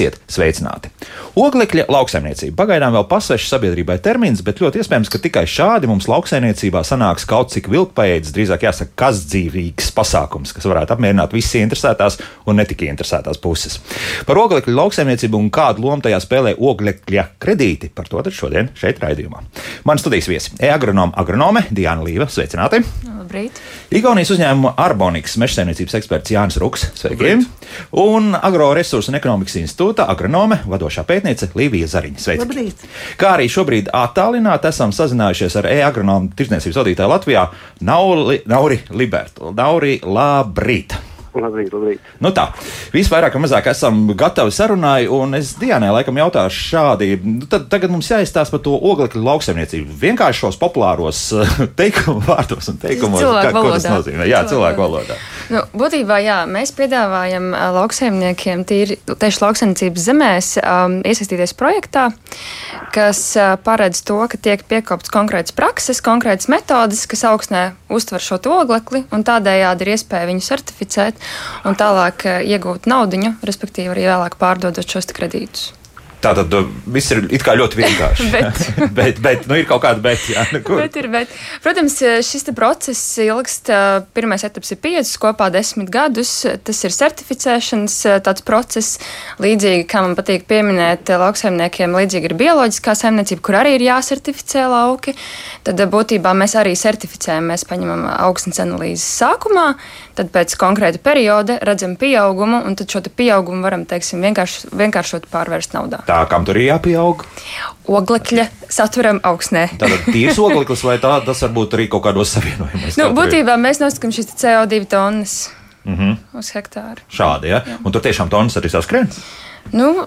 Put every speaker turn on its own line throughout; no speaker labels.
Esiet sveicināti! Oglekļa lauksaimniecība pagaidām vēl pasveša sabiedrībai termins, bet ļoti iespējams, ka tikai šādi mums lauksaimniecībā sanāks kaut cik vilkpaiēdis, drīzāk jāsaka, kas dzīvīgs pasākums, kas varētu apmierināt visas interesētās un ne tikai interesētās puses. Par oglekļa lauksaimniecību un kādu lomu tajā spēlē oglekļa kredīti, par to tad šodien šeit raidījumā. Man studijas viesi - e-agronoma agronome Diana Līva. Sveicināti!
Labrīt!
Igaunijas uzņēmuma Arbonikas mežsaimniecības eksperts Jānis Ruks. Sveiki! Labrīt. Un Agroresursu un ekonomikas institūta agronome vadošā pētniece Līvija Zariņa. Sveiki!
Labrīt.
Kā arī šobrīd attālināti esam sazinājušies ar e-agronomu tirdzniecības vadītāju Latvijā Nauri, Nauri Libertu. Nauri, labrīt!
Labrīt, labrīt.
Nu tā, visvairāk vai mazāk esam gatavi sarunai, un es Dienai laikam jautāšu šādi. Nu, tad, tagad mums jāizstāsta par to oglekļa lauksaimniecību. Vienkārši šos populāros teikumu vārdos un teikumos, kā, ko tas nozīmē. Jā, cilvēku valodā.
Nu, būtībā jā, mēs piedāvājam lauksaimniekiem tīri tieši lauksaimniecības zemēs um, iesaistīties projektā, kas ā, paredz to, ka tiek piekopts konkrētas prakses, konkrētas metodes, kas augsnē uztver šo oglekli, un tādējādi ir iespēja viņu certificēt un tālāk ā, iegūt naudu, respektīvi arī vēlāk pārdodot šos kredītus.
Tā tad uh, viss ir ļoti vienkārši.
Bet.
bet, bet nu, ir kaut kāda bet. Jā, nu?
Bet ir, bet, protams, šis te process ilgst. Pirmais etaps ir piecus, kopā desmit gadus. Tas ir certificēšanas process. Līdzīgi, kā man patīk pieminēt, lauksaimniekiem, līdzīgi ir bioloģiskā saimniecība, kur arī ir jāsertificē lauki. Tad būtībā mēs arī certificējam. Mēs paņemam augstnes analīzes sākumā, tad pēc konkrēta perioda redzam pieaugumu, un tad šo pieaugumu varam, teiksim, vienkārši, vienkāršot pārvērst naudā.
Tā kam tur ir jāpieaug?
Oglekļa saturam augsnē.
Tātad tīrs ogleklis vai tā, tas varbūt arī kaut kādos savienojumos.
Nu,
kur ir.
būtībā mēs nosakām šīs te CO2 tonnas
Mm -hmm.
uz hektāru.
Šādi, ja? Un tur tiešām tonnas arī saskrien.
Nu,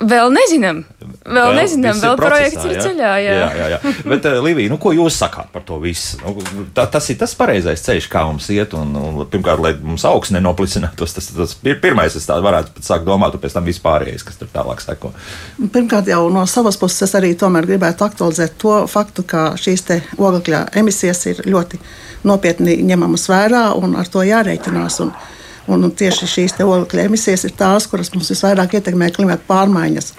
vēl nezinām. Vēl, vēl nezinām, vēl
procesā,
projekts ir
ja?
ceļā. Jā.
jā, jā, jā. Bet, uh, Līvija, nu, ko jūs sakāt par to visu? Nu, tā, tas ir tas pareizais ceļš, kā mums iet. Un, un, pirmkārt, lai mums augsts nenoplicinātos, tas, tas ir pirmais, es tā varētu pat sākt domāt, un pēc tam vispārējais, kas tur tālāk seko.
Pirmkārt, jau no savas puses es arī tomēr gribētu aktualizēt to faktu, ka šīs te oglekļa emisijas ir ļoti nopietni ņemamas vērā un ar to jārēķinās. Un, un tieši šīs oglekļa emisijas ir tās, kuras mums visvairāk ietekmē klimata pārmaiņas.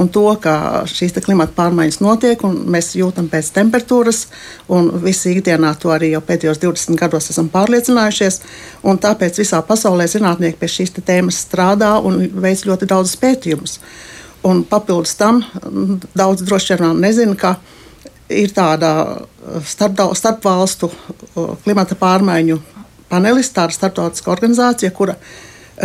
Un to, ka šīs klimata pārmaiņas notiek, un mēs jūtam pēc temperatūras, un visi ikdienā to arī jau pēdējos 20 gados esam pārliecinājušies. un Tāpēc visā pasaulē zinātnieki pie šīs tēmas strādā un veic ļoti daudz pētījumus. Un papildus tam daudz droši vien nezina, ka ir tāda starpdau- starpvalstu uh, klimata pārmaiņu panelis, tāda starptautiska organizācija, kura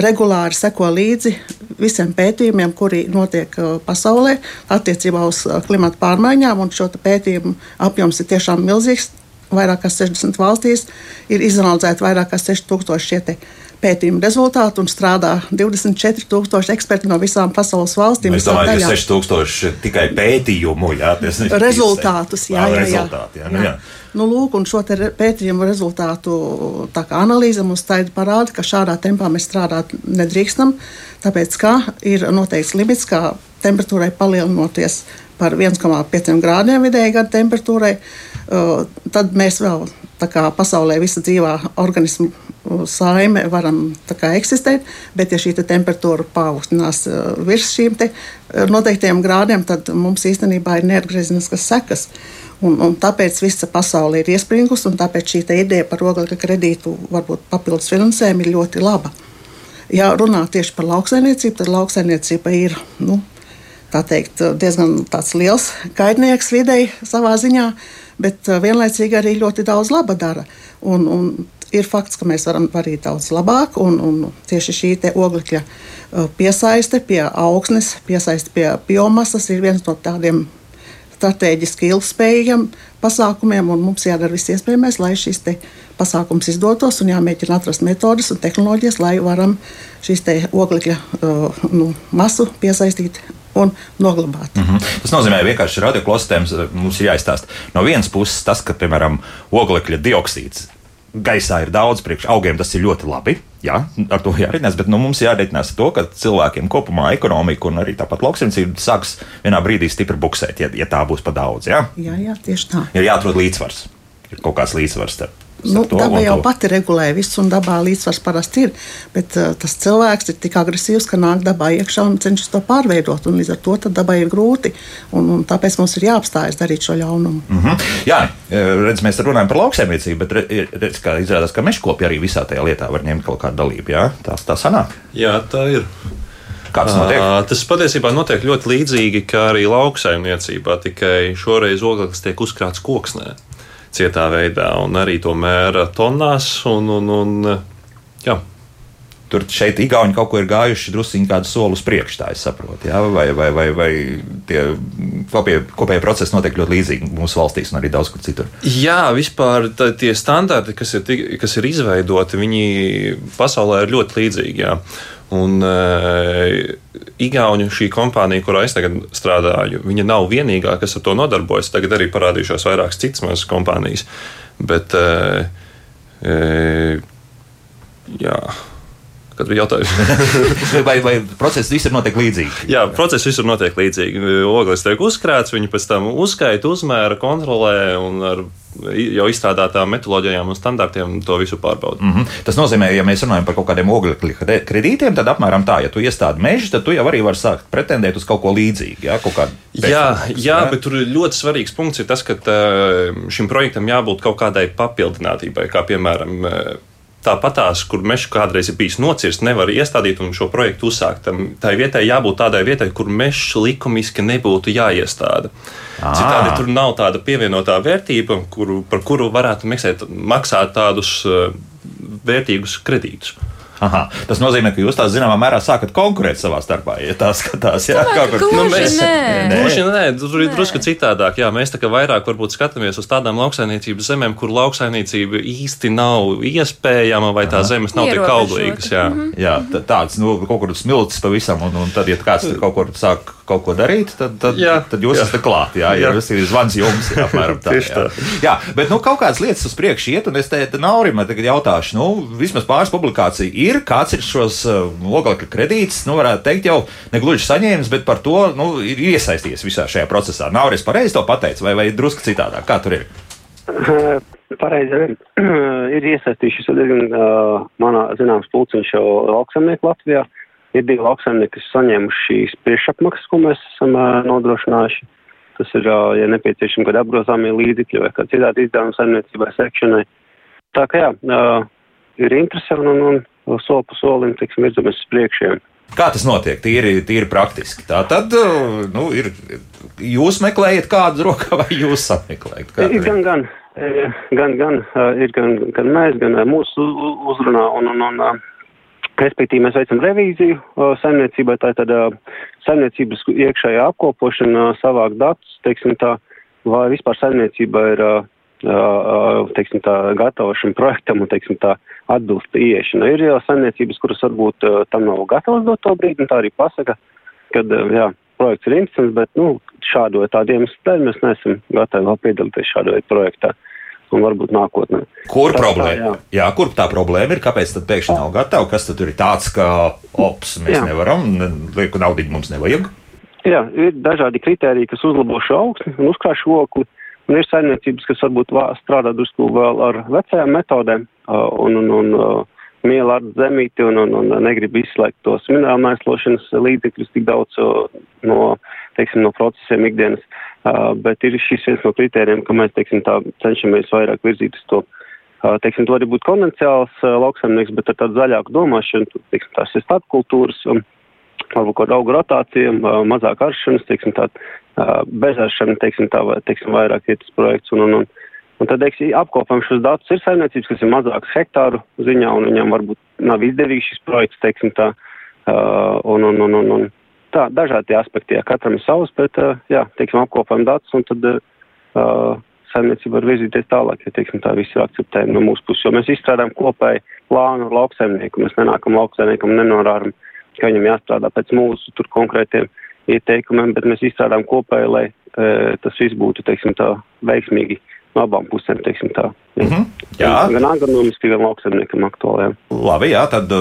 regulāri seko līdzi visiem pētījumiem, kuri notiek uh, pasaulē attiecībā uz uh, klimata pārmaiņām. Šo pētījumu apjoms ir tiešām milzīgs. Vairāk kā 60 valstīs ir izanalizēti vairāk kā 6000 šie te pētījumu rezultāti un strādā 24,000 eksperti no visām pasaules valstīm.
Es
visā
domāju, ka
daļā.
6000 tikai pētījumu, jā,
rezultātus. Jā, jā, jā.
rezultāti, jā, nu, jā.
Nu, lūk, un šo pētījumu rezultātu analīze mums taida parāda, ka šādā tempā mēs strādāt nedrīkstam, tāpēc ka ir noteikts limits, kā temperatūrai palielinoties par 1,5 grādiem vidēji gada temperatūrai, uh, tad mēs vēl kā pasaulē visa dzīvā organismu uh, saime varam kā eksistēt, bet ja šī te temperatūra paaugstinās uh, virs šīm te uh, noteiktiem grādiem, tad mums īstenībā ir neatgriezeniskas sekas. Un, un tāpēc visa pasaule ir iespringusi, un tāpēc šī ideja par oglekļa kredītu, varbūt papildus finansējumu, ir ļoti laba. Ja runā tieši par lauksaimniecību, tad lauksaimniecība ir nu, teikt, diezgan liels kaitnieks videi savā ziņā, bet uh, vienlaicīgi arī ļoti daudz laba dara. Un, un ir fakts, ka mēs varam darīt daudz labāk, un, un tieši šī oglekļa uh, piesaiste pie augsnes, piesaiste pie biomasas ir viens no tādiem strateģiski ilgspējīgiem pasākumiem, un mums jādara viss iespējamais, lai šis pasākums izdotos, un jāmēģina atrast metodas un tehnoloģijas, lai varam šīs oglekļa uh, nu, masu piesaistīt un noglabāt.
Mm -hmm. Tas nozīmē, ka vienkārši radioklostēms mums ir jāizstāsta. No vienas puses, tas, ka, piemēram, oglekļa dioksīds gaisā ir daudz, priekš augiem tas ir ļoti labi. Jā, ar to jārēķinās, bet nu, mums jārēķinās ar to, ka cilvēkiem kopumā ekonomika un arī tāpat lauksaimniecība sāks vienā brīdī stipri buksēt, ja, ja tā būs pa daudz. Jā?
Jā, jā, tieši tā.
Ir jāatrod līdzsvars. Ir kaut kāds līdzsvars starp
Nu, daba jau pati regulē visu, un dabā līdzsvars parasti ir. Bet uh, tas cilvēks ir tik agresīvs, ka nāk dabā iekšā un cenšas to pārveidot. Līdz ar to dabai ir grūti. Un, un tāpēc mums ir jāapstājas darīt šo ļaunumu.
Mm -hmm. Jā, e, redz, mēs runājam par lauksaimniecību, bet redz, kā izrādās, ka mežkopi arī visā tajā lietā var ņemt kaut kādu dalību. Jā? Tā, tā sanāk.
Jā, tā ir. Tas patiesībā notiek ļoti līdzīgi kā arī lauksaimniecībā, tikai šoreiz ogleklis tiek uzkrāts koksnē cietā veidā, un arī to mēra tonnās. Un, un, un, jā.
Tur šeit Igauni kaut ko ir gājuši druskuļi kādu soli uz priekšu, tā es saprotu. Jā? Vai, vai, vai, vai tie kopējie, kopējie procesi notiek ļoti līdzīgi mūsu valstīs un arī daudz kur citur?
Jā, vispār tā, tie standarti, kas ir, kas ir izveidoti, viņi pasaulē ir ļoti līdzīgi. Jā. Un uh, Igaunija, šī kompānija, kurā es tagad strādāju, viņa nav vienīgā, kas ar to nodarbojas. Tagad arī parādījušās vairākas citas mazas kompānijas. Bet, uh, uh, jā. Kad bija jautājums,
vai, vai process visur notiek līdzīgi?
Jā, process visur notiek līdzīgi. Ogles tiek uzkrāts, viņi pēc tam uzskaita, uzmēra, kontrolē un ar jau izstrādātām metodoloģijām un standartiem to visu pārbauda.
Mm -hmm. Tas nozīmē, ja mēs runājam par kaut kādiem ogļu kredītiem, tad apmēram tā, ja tu iestādi mežu, tad tu jau arī vari sākt pretendēt uz kaut ko līdzīgu. Ja?
Jā, jā, bet tur ļoti svarīgs punkts ir tas, ka šim projektam jābūt kaut kādai papildinātībai, kā piemēram Tāpatās, kur mežs kādreiz ir bijis nocirsts, nevar iestādīt un šo projektu uzsākt. Tā vietai jābūt tādai vietai, kur mežs likumiski nebūtu jāiestāda. À. Citādi tur nav tāda pievienotā vērtība, kuru, par kuru varētu meksēt, maksāt tādus vērtīgus kredītus.
Aha, tas nozīmē, ka jūs tā zināmā mērā sākat konkurēt savā starpā. Ja tā skatās, jā,
kā kur nu, mēs
gluži nē, tur ir drusku citādāk. Jā, mēs tā kā vairāk varbūt skatāmies uz tādām lauksaimniecības zemēm, kur lauksaimniecība īsti nav iespējama vai tā zemes nav tik auglīgas. Jā,
mm -hmm. jā tāds nu, kaut kur smilts pavisam, un, un tad, ja kāds tur kaut kur sāk kaut ko darīt, tad, tad, jā, tad jūs jā. esat klāt. Jā, jā. jūs ir zvans jums, jā, apmēram tā. jā. jā, bet nu, kaut kādas lietas uz priekšu iet, un es te, Naurim tagad jautāšu, nu, vismaz pāris publikāciju ir, kāds ir šos uh, oglekļa kredītus, nu, varētu teikt, jau negluži saņēmis, bet par to nu, ir iesaistījies visā šajā procesā. Nav arī pareizi to pateicis, vai, vai drusku citādāk? Kā tur ir?
Pareizi ir. ir iesaistījušies diezgan uh, manā zināms pulciņš jau lauksamnieku Latvijā. Ir divi lauksaimnieki, kas saņēmuši šīs priekšapmaksas, ko mēs esam nodrošinājuši. Tas ir, ja nepieciešami, kad apgrozāmie līdzekļi vai kā citādi izdevumi saimniecībai sekšanai. Tā kā jā, ir interese un, un, soli pa solim, teiksim, virzamies uz priekšiem.
Kā tas notiek? Tīri, tīri praktiski. Tā tad nu, ir. Jūs meklējat kādu rokā, vai jūs sameklējat?
Ir gan, gan, gan, gan, ir gan, gan mēs, gan mūsu uzrunā. Un, un, un, respektīvi, mēs veicam revīziju saimniecībai, tā tad saimniecības iekšējā apkopošana, savākt datus, teiksim tā, vai vispār saimniecība ir teiksim, tā, gatava šim projektam un teiksim, tā, atbilst ieiešana. Ir jau saimniecības, kuras varbūt tam nav gatavas dot to brīdi, un tā arī pasaka, ka jā, projekts ir interesants, bet nu, šādu vai tādu iemeslu dēļ mēs neesam gatavi vēl piedalīties šādu veidu projektā. Un varbūt nākotnē.
Kur tā, problēma? Tā, jā. jā, kur tā problēma ir? Kāpēc tad pēkšņi nav gatava? Kas tad ir tāds, ka ops, mēs jā. nevaram, lieku naudu mums nevajag?
Jā, ir dažādi kriteriji, kas uzlabo šo augstu un uzkrāšu okli. Un ir saimniecības, kas varbūt strādā drusku vēl ar vecajām metodēm un, un, un miela ar zemīti un, un, un negrib izslēgt tos minerālu mēslošanas līdzekļus tik daudz uh, no, teiksim, no procesiem ikdienas. Uh, bet ir šis viens no kritērijiem, ka mēs, teiksim, tā cenšamies vairāk virzīt uz to. Uh, teiksim, to arī būtu konvencionāls uh, lauksaimnieks, bet ar tādu zaļāku domāšanu, teiksim, tās ir stādkultūras. Um, varbūt kaut kāda auga rotācija, mazāk aršanas, teiksim, tā, bezaršana, teiksim, tā, vai, teiksim, vairāk iet uz projekts. Un, un, un, un tad, teiksim, apkopam šos datus ir saimniecības, kas ir mazākas hektāru ziņā, un viņam varbūt nav izdevīgs šis projekts, teiksim, tā, un, un, un, un, un tā, dažādi aspekti, jā, katram ir savs, bet, jā, teiksim, apkopam datus, un tad, uh, saimniecība var virzīties tālāk, ja teiksim, tā viss ir akceptējami no mūsu puses. Jo mēs izstrādājam kopēju plānu ar lauksaimnieku. Mēs nenākam lauksaimniekam un nenorādām ka viņam jāstrādā pēc mūsu tur konkrētiem ieteikumiem, bet mēs izstrādājam kopēji, lai e, tas viss būtu, teiksim, tā veiksmīgi no abām pusēm, teiksim tā. Mm -hmm. Jā. Gan agronomiski, gan lauksaimniekam aktuālajām.
Labi, jā, tad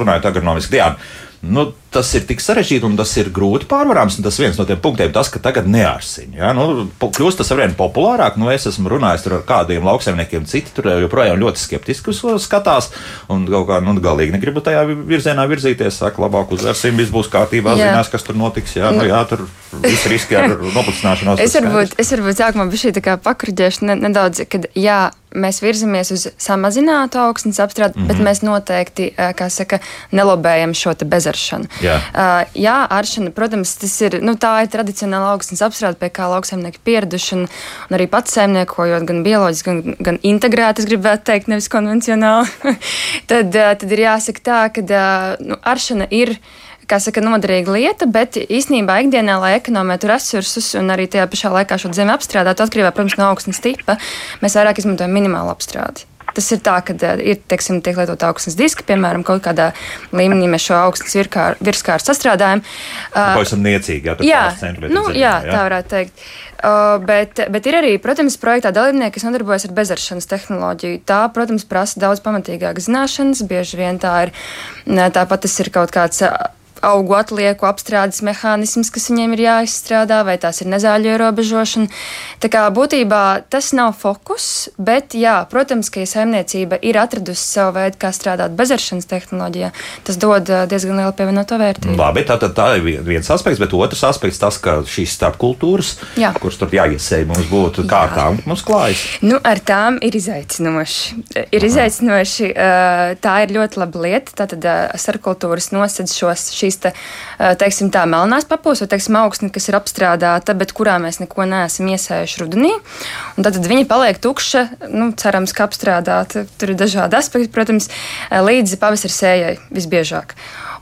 runājot agronomiski, jā. Nu, tas ir tik sarežģīti un tas ir grūti pārvarāms. Tas viens no tiem punktiem, tas, ka tagad neārsiņ. Ja? Nu, kļūst tas arvien populārāk. Nu, es esmu runājis ar kādiem lauksaimniekiem, citi tur joprojām ļoti skeptiski skatās. Un kaut kā nu, galīgi negribu tajā virzienā virzīties. Saka, labāk uzvērsim, viss būs kārtībā, jā. zinās, kas tur notiks. Jā, nu, jā tur viss riski ar noplicināšanos.
Es varbūt, es varbūt sākumā biju šī tā kā pakruģēšu nedaudz, kad jā mēs virzamies uz samazinātu augsnes apstrādi, mm -hmm. bet mhm. mēs noteikti, kā saka, nelobējam šo bezaršanu. Jā, uh, jā aršana, protams, tas ir, nu, tā ir tradicionāla augsnes apstrāde, pie kā lauksaimnieki pieraduši, un, un arī pats saimniekojot gan bioloģiski, gan, gan integrēti, es gribētu teikt, nevis konvencionāli, tad, uh, tad ir jāsaka tā, ka uh, nu, aršana ir kā saka, noderīga lieta, bet īstenībā ikdienā, lai ekonomētu resursus un arī tajā pašā laikā šo zemi apstrādātu, atkarībā protams, no augstnes tipa, mēs vairāk izmantojam minimālu apstrādi. Tas ir tā, ka uh, ir teiksim, tiek lietot augstnes diski, piemēram, kaut kādā līmenī mēs šo augstnes virskāru sastrādājam.
Uh, Pavisam niecīgi,
jā, jā, nu, jā, jā, tā varētu teikt. Uh, bet, bet ir arī, protams, projektā dalībnieki, kas nodarbojas ar bezaršanas tehnoloģiju. Tā, protams, prasa daudz pamatīgākas zināšanas. Bieži vien tā ir, tāpat tas ir kaut kāds augu atlieku apstrādes mehānisms, kas viņiem ir jāizstrādā, vai tās ir nezāļu ierobežošana. Tā kā būtībā tas nav fokus, bet, jā, protams, ka ja saimniecība ir atradusi savu veidu, kā strādāt bezaršanas tehnoloģijā, tas dod diezgan lielu pievienoto vērtību.
Labi, tā, tā, tā ir viens aspekts, bet otrs aspekts tas, ka šīs starpkultūras, jā. kuras tur jāiesēj, mums būtu kā ar tām mums klājas.
Nu, ar tām ir izaicinoši. Ir Aha. izaicinoši, tā ir ļoti laba lieta. Tātad starpkultūras nosedz šos šīs šīs te, teiksim, tā melnās papūs vai teiksim, augsne, kas ir apstrādāta, bet kurā mēs neko neesam iesējuši rudenī. Tad, tad viņa paliek tukša, nu, cerams, ka apstrādāta. Tur ir dažādi aspekti, protams, līdz pavasara sējai visbiežāk.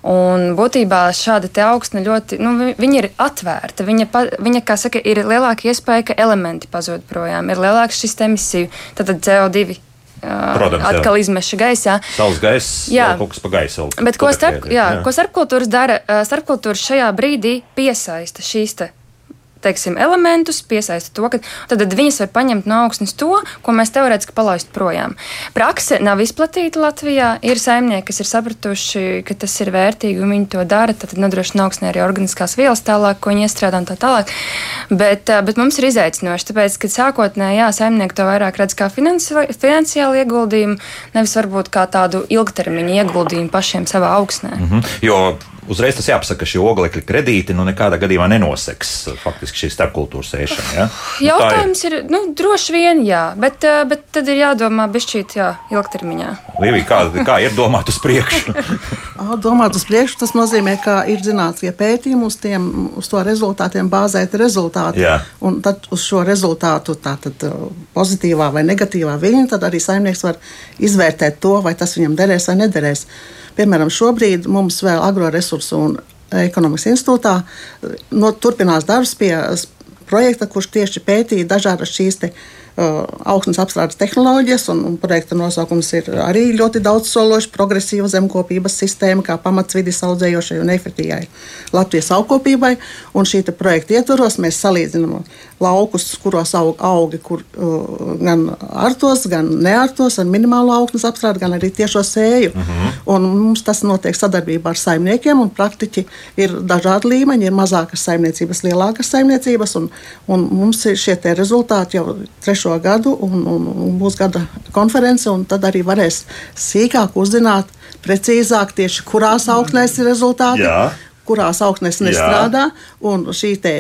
Un būtībā šāda augsne ļoti, nu, viņa ir atvērta. Viņa, pa, viņa, kā saka, ir lielāka iespēja, ka elementi pazūd projām, ir lielāks šis emisiju, tad CO2 Protams, atkal jā. izmeša gaisā.
Saules gaiss, jā, kaut kas pa gaisu.
Bet ko, starp, jā, jā. ko starpkultūras dara? Starpkultūras šajā brīdī piesaista šīs teiksim, elementus, piesaista to, ka tad viņas var paņemt no augstnes to, ko mēs teorētiski palaistu projām. Prakse nav izplatīta Latvijā. Ir saimnieki, kas ir sapratuši, ka tas ir vērtīgi un viņi to dara. Tad nodrošina augstnē arī organiskās vielas tālāk, ko viņi iestrādā un tā tālāk. Bet, bet mums ir izaicinoši, tāpēc, ka sākotnēji, jā, saimnieki to vairāk redz kā finansiālu ieguldījumu, nevis varbūt kā tādu ilgtermiņa ieguldījumu pašiem savā augsnē.
Mm -hmm. Jo uzreiz tas jāpasaka, ka šie oglekļa kredīti nu, nekādā gadījumā nenoseks faktiski šī starpkultūras ēšana. Ja?
Nu, Jautājums ir, ir nu, droši vien jā, bet, eh, bet tad ir jādomā bišķīt jā, ilgtermiņā.
Līvija, kā, kā ir domāt uz priekšu?
domāt uz priekšu, tas nozīmē, ka ir zinātniskie pētījumi, uz, tiem, uz to rezultātiem bāzēti rezultāti. Jā. Un tad uz šo rezultātu, tātad eh, pozitīvā vai negatīvā viņa, tad arī saimnieks var izvērtēt to, vai tas viņam derēs vai nederēs. Piemēram, šobrīd mums vēl agroresursu un ekonomikas institūtā no, turpinās darbs pie projekta, kurš tieši pētīja dažādas šīs Uh, augsnes apstrādes tehnoloģijas, un, un projekta nosaukums ir arī ļoti daudzsološs, progresīva zemkopības sistēma, kā pamats vidus audzējošai un efektīvai Latvijas augkopībai. Un šī projekta ietvaros mēs salīdzinām laukus, kuros aug augi, kur uh, gan artos, gan neartos, ar minimālu augsnes apstrādi, gan arī tiešo sēju. Uh mhm. -huh. Un mums tas notiek sadarbībā ar saimniekiem, un praktiķi ir dažādi līmeņi, ir mazākas saimniecības, lielākas saimniecības, un, un mums ir šie rezultāti jau trešo šo gadu, un, un, un būs gada konference, un tad arī varēs sīkāk uzzināt, precīzāk tieši kurās augsnēs ir rezultāti. Jā. Kurās augsnēs nestrādā, un šī te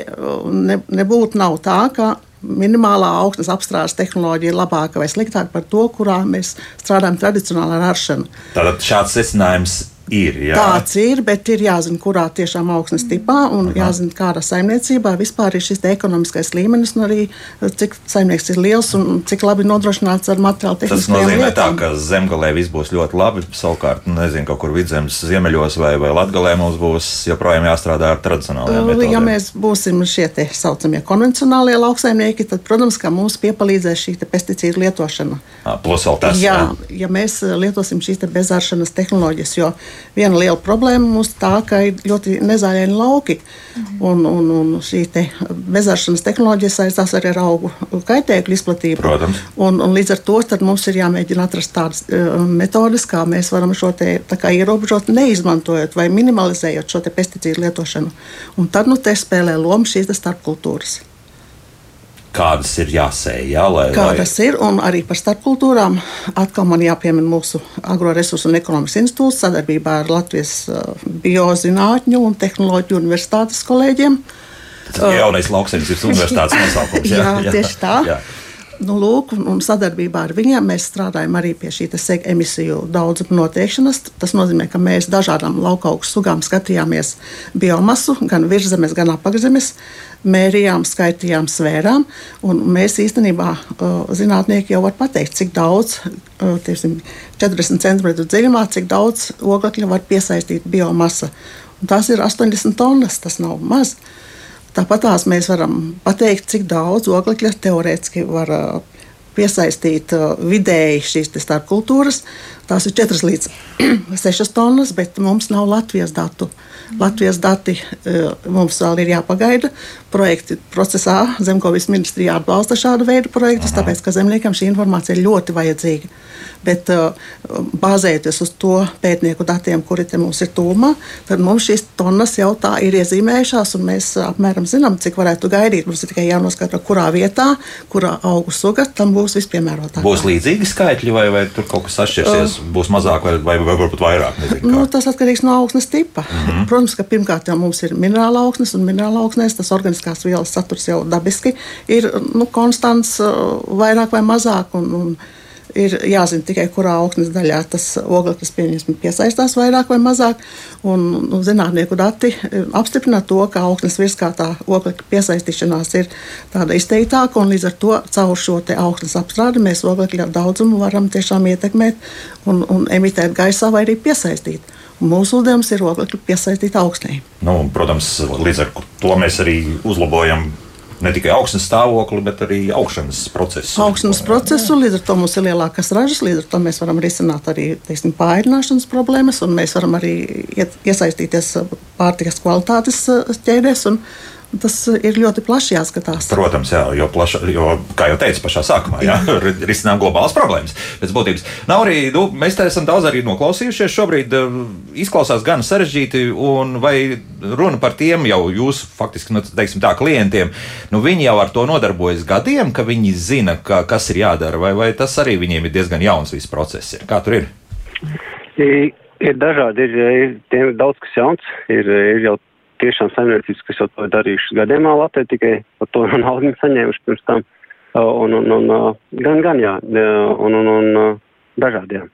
ne, nebūtu nav tā, ka minimālā augsnes apstrādes tehnoloģija ir labāka vai sliktāka par to, kurā mēs strādājam tradicionāli ar aršanu.
Tātad šāds secinājums Ir, jā.
Tāds ir, bet ir jāzina, kurā tiešām augsnes tipā un Aha. jāzina, kādā saimniecībā vispār ir šis ekonomiskais līmenis un arī cik saimnieks ir liels un cik labi nodrošināts ar materiālu
lietām. Tas nozīmē lietām. tā, ka zemgalē viss būs ļoti labi, savukārt, nu, nezinu, kaut kur vidzemes ziemeļos vai, vai latgalē mums būs joprojām jāstrādā ar tradicionālajiem metodēm.
Ja mēs būsim šie te saucamie konvencionālie lauksaimnieki, tad, protams, ka mums piepalīdzēs šī pesticīdu lietošana.
À, plus vēl tas.
Jā, jā. ja mēs lietosim šīs bezāršanas tehnoloģijas, jo viena liela problēma mums tā, ka ir ļoti nezaļaini lauki. Un, un, un šī te bezaršanas tehnoloģija saistās arī ar augu kaitēkļu izplatību.
Protams.
Un, un līdz ar to mums ir jāmēģina atrast tādas uh, metodes, kā mēs varam šo te kā, ierobežot, neizmantojot vai minimalizējot šo pesticīdu lietošanu. Un tad nu, te spēlē lomu šīs starpkultūras
kādas ir jāsēj. Jā, lai,
kādas lai... ir, un arī par starpkultūrām. Atkal man jāpiemina mūsu agroresursu un ekonomikas institūts sadarbībā ar Latvijas uh, biozinātņu un tehnoloģiju universitātes kolēģiem.
Tas ir jaunais lauksaimniecības universitātes nosaukums.
Jā, jā, tieši tā. Jā. Nu, lūk, un, un sadarbībā ar viņiem mēs strādājam arī pie šī emisiju daudzuma noteikšanas. Tas nozīmē, ka mēs dažādām laukaugu sugām skatījāmies biomasu, gan virszemes, gan apakšzemes, mērījām, skaitījām, svērām. Mēs īstenībā, zinātnieki jau var pateikt, cik daudz, tiesim, 40 cm dziļumā, cik daudz oglekļa var piesaistīt biomasa. Un tās ir 80 tonnas, tas nav maz. Tāpat tās mēs varam pateikt, cik daudz oglekļa teorētiski var piesaistīt vidēji šīs starpkultūras. Tās ir 4 līdz 6 tonnas, bet mums nav Latvijas datu. Latvijas dati mums vēl ir jāpagaida. Projekti procesā Zemkovis ministrijā atbalsta šādu veidu projektus, tāpēc ka zemniekam šī informācija ir ļoti vajadzīga bet uh, bāzējoties uz to pētnieku datiem, kuri mums ir tūmā, tad mums šīs tonnas jau tā ir iezīmējušās, un mēs apmēram zinām, cik varētu gaidīt. Mums ir tikai jānoskatra, kurā vietā, kurā augu suga tam būs vispiemērotākā.
Būs līdzīgi skaitļi, vai, vai tur kaut kas atšķirsies, uh, būs mazāk vai, vai, vai varbūt vairāk?
Nezinu, nu, tas atkarīgs no augsnes tipa. Mm -hmm. Protams, ka pirmkārt jau mums ir minerāla augsnes, un minerāla augsnēs tas organiskās vielas saturs jau dabiski ir nu, konstants, vairāk vai mazāk. Un, un, ir jāzina tikai, kurā augsnes daļā tas ogleklis piesaistās vairāk vai mazāk. Un, nu, zinātnieku dati apstiprina to, ka augsnes virskātā oglekļa piesaistīšanās ir tāda izteiktāka, līdz ar to caur šo augsnes apstrādi mēs oglekļa daudzumu varam tiešām ietekmēt un, un emitēt gaisā vai arī piesaistīt. Mūsu uzdevums ir oglekli piesaistīt augstnē.
Nu, protams, līdz ar to mēs arī uzlabojam ne tikai augsnes stāvokli, bet arī augšanas procesu.
Augšanas procesu, līdz ar to mums ir lielākas ražas, līdz ar to mēs varam risināt arī teiksim, pārināšanas problēmas, un mēs varam arī iesaistīties pārtikas kvalitātes ķēdēs. Un, Tas ir ļoti plaši jāskatās.
Protams, jā, jo, plaša, jo, kā jau teicu, pašā sākumā, jā, risinām globālas problēmas. Pēc būtības nav arī, nu, mēs te esam daudz arī noklausījušies. Šobrīd uh, izklausās gan sarežģīti, un vai runa par tiem jau jūsu faktiski, nu, teiksim tā, klientiem, nu, viņi jau ar to nodarbojas gadiem, ka viņi zina, ka, kas ir jādara, vai, vai tas arī viņiem ir diezgan jauns viss process. Ir. Kā tur ir?
Ir, ir dažādi, ir, ir daudz kas jauns, ir, ir jau tiešām saimniecības, kas jau to ir darījušas gadījumā Latvijā, tikai par to naudu saņēmuši pirms tam. Un, un, un, gan, gan, jā, un, un, un dažādi, jā.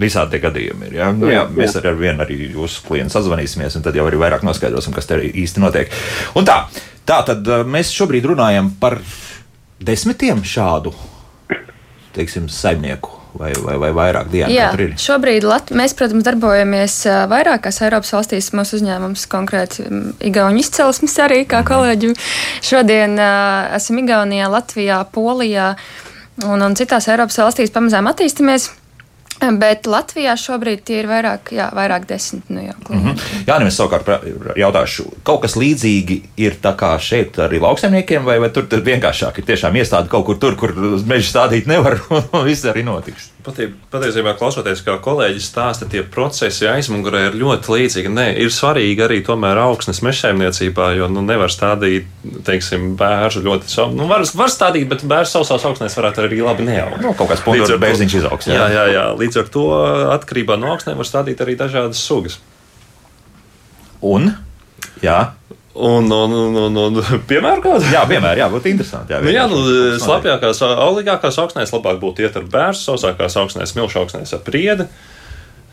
Visādi tie gadījumi ir. Ja? Nu, jā, jā, mēs jā. ar vienu arī jūsu klientu sazvanīsimies, un tad jau arī vairāk noskaidrosim, kas te īsti notiek. Un tā, tā tad mēs šobrīd runājam par desmitiem šādu, teiksim, saimnieku vai, vai, vai vairāk dienu?
Jā, šobrīd Lat mēs, protams, darbojamies vairākās Eiropas valstīs. Mūsu uzņēmums konkrēti Igaunijas izcelsmes arī, kā mm. kolēģi. Šodien uh, esam Igaunijā, Latvijā, Polijā un, un citās Eiropas valstīs pamazām attīstamies. Bet Latvijā šobrīd ir vairāk, jā, vairāk desmit nu jau
mm -hmm. Jā, nemaz savukārt jautāšu, kaut kas līdzīgi ir tā kā šeit arī lauksaimniekiem, vai, vai tur vienkāršāk ir tiešām iestādi kaut kur tur, kur meža stādīt nevar, un viss arī notiks.
Patie, patiesībā, klausoties, kā kolēģis stāsta, tie procesi aizmugurē ir ļoti līdzīgi. Nē, ir svarīgi arī tomēr augsnes mežsaimniecībā, jo nu, nevar stādīt, teiksim, bērnu ļoti savu. Nu, var, var stādīt, bet bērns sausās augsnēs varētu arī labi neaugt.
Nu, kaut kāds punkts, kur bērziņš izaugs.
Jā. jā, jā, jā. Līdz ar to atkarībā no augsnēm var stādīt arī dažādas sugas.
Un? Jā.
Un, un, un, un, un piemēram, kādu?
Jā, piemēram, jā, būtu interesanti. Jā,
nu, jā nu, slapjākās, augļākās augsnēs labāk būtu iet ar bērnu, sausākās augsnēs, milšu augsnēs ar priedi. E,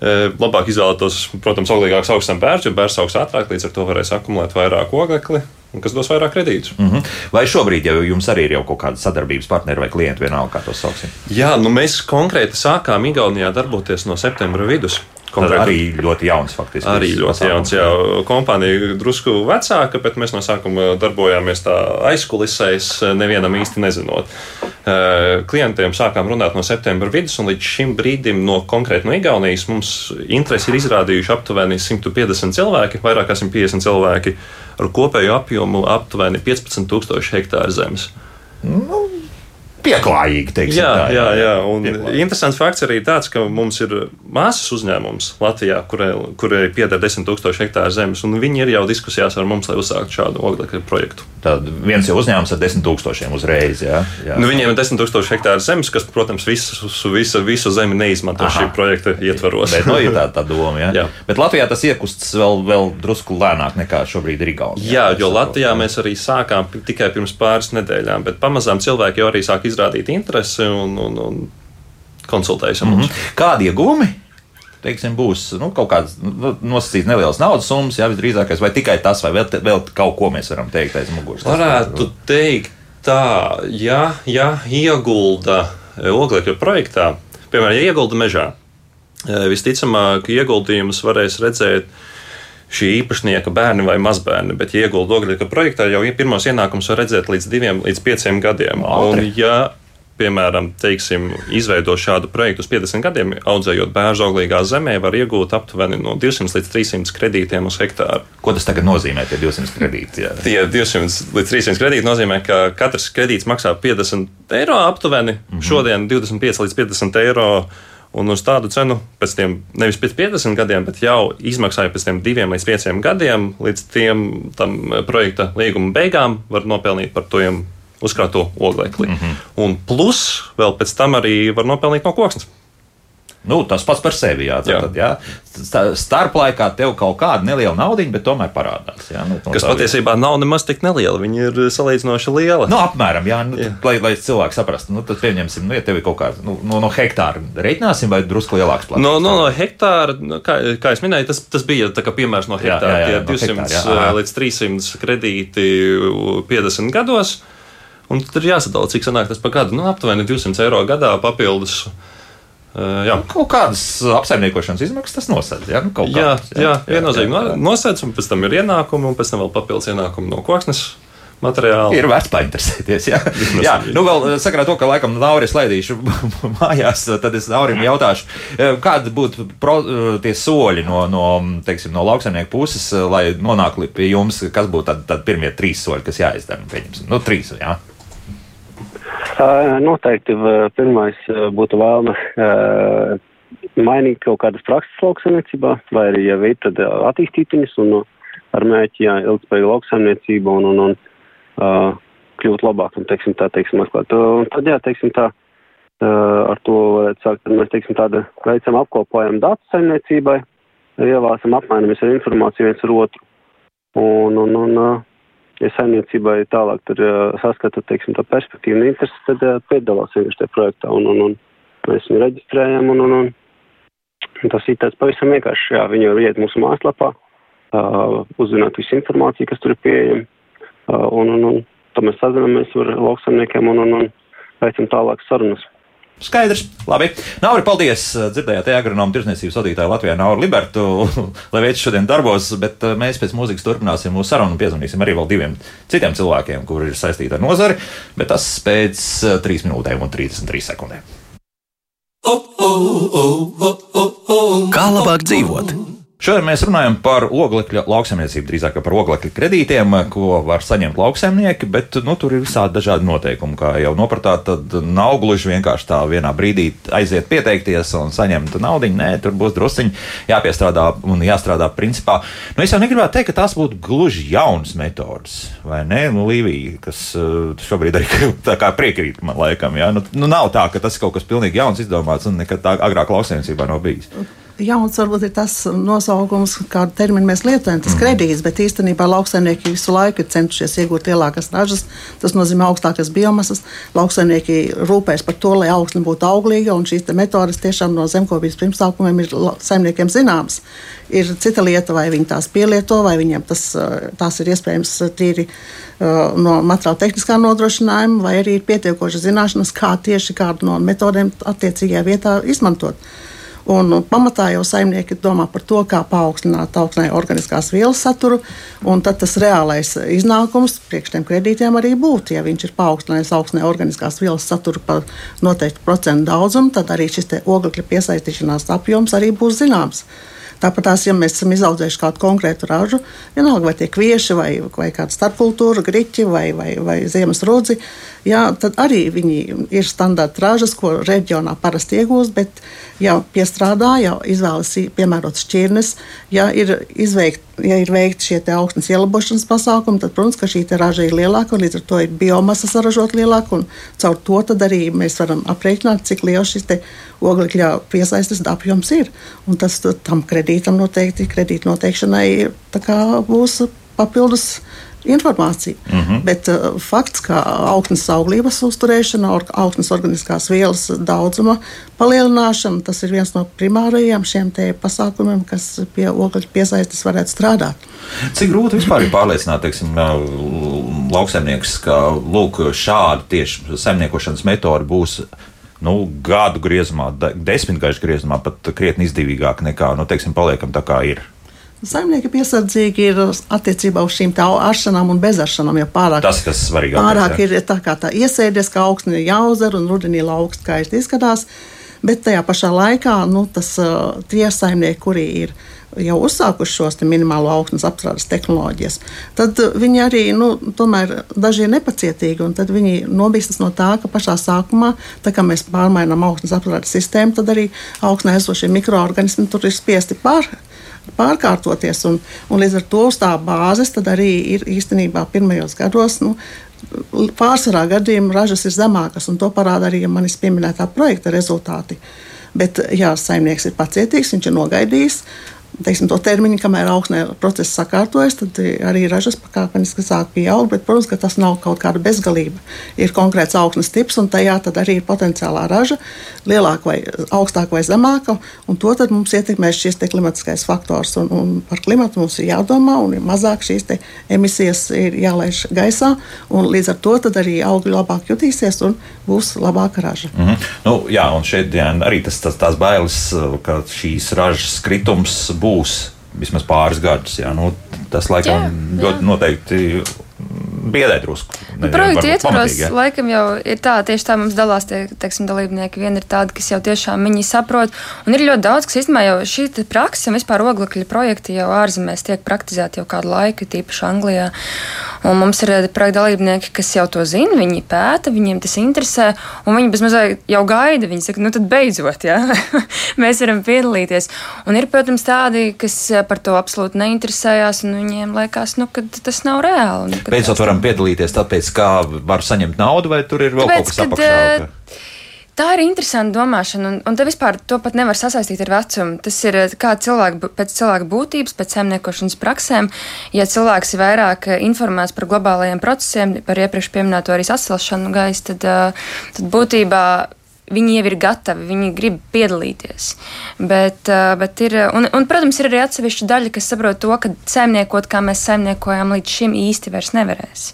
labāk izvēlētos, protams, auglīgāks augsts bērns, jo bērns augs ātrāk, līdz ar to varēs akumulēt vairāk oglekli, kas dos vairāk kredītus.
Mm -hmm. Vai šobrīd jau jums arī ir jau kaut kāda sadarbības partneri vai klienti, vienalga, kā to sauksim?
Jā, nu mēs konkrēti sākām Igaunijā darboties no septembra vidus
Konkrēti. Arī ļoti jauns, faktiski.
Arī ļoti jauns, jā. Kompānija drusku vecāka, bet mēs no sākuma darbojāmies tā aizkulisēs, nevienam īsti nezinot. Klientiem sākām runāt no septembra vidus, un līdz šim brīdim no konkrēti no Igaunijas mums interesi ir izrādījuši aptuveni 150 cilvēki, vairāk kā 150 cilvēki ar kopēju apjomu aptuveni 15,000 hektāru zemes.
Nu, pieklājīgi. Teiksim,
jā, tā, jā, jā. Un pieklājīgi. interesants fakts arī tāds, ka mums ir māsas uzņēmums Latvijā, kurai, kurai pieder 10 000 hektāru zemes, un viņi ir jau diskusijās ar mums, lai uzsāktu šādu oglekļa projektu.
Tad viens jau uzņēmums ar 10 000 uzreiz. Jā,
jā. Nu, viņiem ir 10 000 hektāru zemes, kas, protams, visu, visu, visu zemi neizmanto Aha. šī projekta ietvaros.
Bet, no, nu, ir tā, tā doma, jā. jā. Bet Latvijā tas iekustas vēl, vēl drusku lēnāk nekā šobrīd ir Igaunijā.
Jā, jā jo Latvijā mēs arī sākām tikai pirms pāris nedēļām, bet pamazām cilvēki jau arī sāk izdarīt izrādīt interesi un, un, un konsultējas ar mums. Mm -hmm.
Kādi iegūmi? Teiksim, būs nu, kaut kāds nu, nosacīts neliels naudas summas, jā, visdrīzākais, vai tikai tas, vai vēl, vēl kaut ko mēs varam teikt aiz muguras.
Varētu teikt tā, ja, ja iegulda oglekļa projektā, piemēram, ja iegulda mežā, e, visticamāk, ieguldījumus varēs redzēt šī īpašnieka bērni vai mazbērni, bet, ja iegulda oglekļa projektā, jau pirmos ienākumus var redzēt līdz diviem līdz pieciem gadiem. Un, ja, piemēram, teiksim, izveido šādu projektu uz 50 gadiem, audzējot bērnu auglīgā zemē, var iegūt aptuveni no 200 līdz 300 kredītiem uz hektāru.
Ko tas tagad nozīmē, tie 200 kredīti? Jā.
Tie 200 līdz 300 kredīti nozīmē, ka katrs kredīts maksā 50 eiro aptuveni, mm -hmm. šodien 25 līdz 50 eiro Un uz tādu cenu pēc tam nevis pēc 50 gadiem, bet jau izmaksāja pēc tam diviem līdz pieciem gadiem, līdz tiem projekta līguma beigām, var nopelnīt par to uzkrāto oglekli. Mm -hmm. Un plus vēl pēc tam arī var nopelnīt no koksnes.
Nu, tas pats par sevi. Jā, tad, jā. Tad, jā. Starplaikā tev kaut kāda neliela naudiņa, bet tomēr parādās. Jā, nu,
Kas patiesībā nav nemaz tik neliela. Viņa ir salīdzinoši liela.
Nu, apmēram, jā, nu, jā. Lai, lai cilvēki saprastu, nu, tad pieņemsim, nu, ja tev ir kaut kāda nu, no, no hektāra reiķināsim, vai drusku lielāks
plāns. No, no, no hektāra, nu, kā, kā es minēju, tas, tas bija piemērs no hektāra. Jā, jā, jā, no 200 hektāra, jā. līdz 300 kredīti 50 gados. Un tad ir jāsadala, cik sanāk tas par gadu. Nu, aptuveni 200 eiro gadā papildus.
Uh, jā. Kaut kādas apsaimniekošanas izmaksas tas nosedz. Ja? Nu,
jā, kādas, jā, jā, viennozīmīgi nosedz, un pēc tam ir ienākumi, un pēc tam vēl papildus ienākumi no koksnes materiāli.
Ir vērts painteresēties. Jā, jā nu vēl sakarā to, ka laikam Nauris laidīšu mājās, tad es Naurim jautāšu, kādi būtu pro, tie soļi no, no, teiksim, no lauksaimnieku puses, lai nonāktu pie jums, kas būtu tad, tad pirmie trīs soļi, kas jāizdara? Pieņemsim, nu, trīs, jā.
Noteikti pirmais būtu vēlme mainīt kaut kādas prakses lauksaimniecībā, vai arī, ja ir, tad attīstīt viņas un ar mēķi, jā, ilgspējīgu lauksaimniecību un, un, un kļūt labāk, un, teiksim, tā, teiksim, atklāt. Un tad, jā, teiksim, tā, ar to varētu sākt, tad mēs, teiksim, tādu veicam apkopojam datu saimniecībai, ievācam apmainamies ar informāciju viens ar otru. Un, un, un, ja saimniecībai tālāk tur uh, saskata, teiksim, tā perspektīva un interesi, tad uh, piedalās vienkārši tajā projektā un, un, un mēs viņu reģistrējam un, un, un, tas ir tāds pavisam vienkārši, jā, viņi var iet mūsu mājaslapā, uh, uzzināt visu informāciju, kas tur ir pieejama uh, un, un, un tad mēs sazināmies ar lauksaimniekiem un, un, un veicam tālāk sarunas.
Skaidrs, labi. Nauri, paldies. Dzirdējāt, agronomu tirsniecības vadītāju Latvijā Nauru Libertu, lai veids šodien darbos, bet eh, mēs pēc mūzikas turpināsim mūsu sarunu un piezvanīsim arī vēl diviem citiem cilvēkiem, kuri ir saistīti ar nozari, bet tas pēc 3 eh, minūtēm un 33 sekundēm. Kā labāk dzīvot? Šodien mēs runājam par oglekļa lauksaimniecību, drīzāk par oglekļa kredītiem, ko var saņemt lauksaimnieki, bet nu, tur ir visādi dažādi noteikumi. Kā jau nopratāt, tad nav gluži vienkārši tā vienā brīdī aiziet pieteikties un saņemt naudu. Nē, tur būs drusciņi jāpiestrādā un jāstrādā principā. Nu, es jau negribētu teikt, ka tās būtu gluži jaunas metodas, vai ne? Nu, Līvija, kas uh, šobrīd arī tā kā priekrīt man laikam, ja? nu, nu, nav tā, ka tas ir kaut kas pilnīgi jauns izdomāts un nekad tā agrāk lauksaimniecībā nav bijis.
Jauns varbūt ir tas nosaukums, kādu terminu mēs lietojam, tas mm. kredīts, bet īstenībā lauksaimnieki visu laiku ir centušies iegūt lielākas ražas. Tas nozīmē augstākas biomasas. Lauksaimnieki rūpēs par to, lai augsne būtu auglīga, un šīs metodes tiešām no zemkopības pirmsākumiem ir saimniekiem zināmas. Ir cita lieta, vai viņi tās pielieto, vai viņiem tas, tās ir iespējams tīri no materiāla tehniskā nodrošinājuma, vai arī ir pietiekoša zināšanas, kā tieši kādu no metodēm attiecīgajā vietā izmantot. Un pamatā jau saimnieki domā par to, kā paaugstināt augsnē organiskās vielas saturu, un tad tas reālais iznākums priekš tiem kredītiem arī būtu. Ja viņš ir paaugstinājis augsnē organiskās vielas saturu par noteiktu procentu daudzumu, tad arī šis oglekļa piesaistīšanās apjoms arī būs zināms. Tāpat tās, ja mēs esam izaudzējuši kādu konkrētu ražu, vienalga vai tie kvieši, vai, vai kāda starpkultūra, griķi vai, vai, vai ziemas rudzi, jā, tad arī viņi ir standarta ražas, ko reģionā parasti iegūst, bet ja piestrādā, jau izvēlas piemērotas šķirnes, ja ir izveikt ja ir veikti šie augstnes ielabošanas pasākumi, tad, protams, šī raža ir lielāka un līdz ar to ir biomasa saražot lielāka. Caur to arī mēs varam aprēķināt, cik liels šis oglekļa piesaistes apjoms ir. Un tas tam kredītam noteikti, kredīta noteikšanai būs papildus informāciju. Mm -hmm. Bet uh, fakts, ka augsnes auglības uzturēšana, or, augsnes organiskās vielas daudzuma palielināšana, tas ir viens no primārajiem šiem pasākumiem, kas pie oglekļa piesaistes varētu strādāt.
Cik grūti vispār ir pārliecināt, teiksim, lauksaimnieks, ka lūk, šāda tieši saimniekošanas metode būs nu, gadu griezumā, desmitgažu griezumā pat krietni izdevīgāk nekā, nu, teiksim, paliekam tā kā ir.
Saimnieki piesardzīgi ir attiecībā uz šīm aršanām un bezaršanām.
Pārāk, Tas, kas svarīgāk,
pārāk ir tā kā tā iesēdies, ka augstni ir jāuzer un rudenī laukst skaisti izskatās. Bet tajā pašā laikā nu, tas, tie saimnieki, kuri ir jau uzsākuši šos minimālo augstnes apstrādes tehnoloģijas, tad viņi arī nu, daži ir nepacietīgi. Tad viņi nobīstas no tā, ka pašā sākumā, tā kā mēs pārmainām augstnes apstrādes sistēmu, tad arī augstnē esošie mikroorganismi tur ir spiesti pār pārkārtoties. Un, un līdz ar to uz tā bāzes arī ir īstenībā pirmajos gados. Nu, Pārsvarā gadījumā ražas ir zemākas, un to parāda arī manis pieminētā projekta rezultāti. Bet, ja saimnieks ir pacietīgs, viņš ir nogaidījis, teiksim, to termiņu, kamēr augsnē process sakārtojas, tad arī ražas pakāpeniski sāk pieaugt. Bet, protams, ka tas nav kaut kāda bezgalība. Ir konkrēts augsnes tips, un tajā arī ir potenciālā raža, lielāka vai augstāka vai zemāka. To mums ietekmēs šis klimatiskais faktors. Un, un par klimatu mums ir jādomā, un mazāk šīs emisijas ir jālaiž gaisā. Līdz ar to arī augļi labāk jutīsies un būs labāka raža.
Mm -hmm. nu, jā, un šeit jā, arī tas, tas, tās bailes, ka šīs ražas kritums būs vismaz pāris gadus. Jā, nu, tas laikam jā, ļoti jā. noteikti biedē drusku.
Nu, projekta ietvaros ja? laikam jau ir tā, tieši tā mums dalās tie teiksim, dalībnieki. Viena ir tāda, kas jau tiešām viņi saprot, un ir ļoti daudz, kas īstenībā jau šī praksa un vispār oglekļa projekti jau ārzemēs tiek praktizēti jau kādu laiku, tīpaši Anglijā. Un mums ir eh, projekta dalībnieki, kas jau to zina, viņi pēta, viņiem tas interesē, un viņi bezmazliet jau gaida. Viņi saka, nu tad beidzot, ja? mēs varam piedalīties. Un ir, protams, tādi, kas eh, par to absolūti neinteresējās, un viņiem liekas, nu, ka tas nav reāli. Nu,
beidzot varam piedalīties, tāpēc, kā var saņemt naudu, vai tur ir vēl tāpēc, kaut kas apakšā? Eh,
Tā ir interesanta domāšana, un, un te vispār to pat nevar sasaistīt ar vecumu. Tas ir eh, kā cilvēku, pēc cilvēka būtības, pēc saimniekošanas praksēm. Ja cilvēks ir vairāk eh, informēts par globālajiem procesiem, par iepriekš pieminēto arī sasilšanu gaisa, tad, tad būtībā viņi jau ir gatavi, viņi grib piedalīties. Bet, bet ir, un, un, protams, ir arī atsevišķa daļa, kas saprot to, ka saimniekot, kā mēs saimniekojām līdz šim, īsti vairs nevarēs.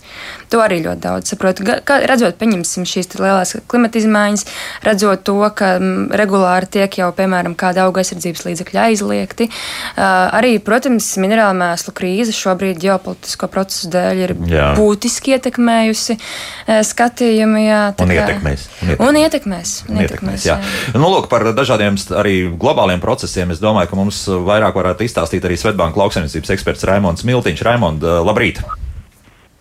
To arī ļoti daudz saprot. Kā, redzot, pieņemsim šīs lielās klimata izmaiņas, redzot to, ka mm, regulāri tiek jau, piemēram, kāda auga aizsardzības līdzekļa aizliegti. Uh, arī, protams, minerālu mēslu krīze šobrīd ģeopolitisko procesu dēļ ir jā. būtiski ietekmējusi skatījumu. Jā,
un, ietekmēs,
un ietekmēs. Un ietekmēs,
un ietekmēs jā. Jā. Nu, lūk, par dažādiem arī globāliem procesiem es domāju, ka mums vairāk varētu izstāstīt arī Svetbānka lauksaimniecības eksperts Raimons Miltiņš. Raimond, labrīt!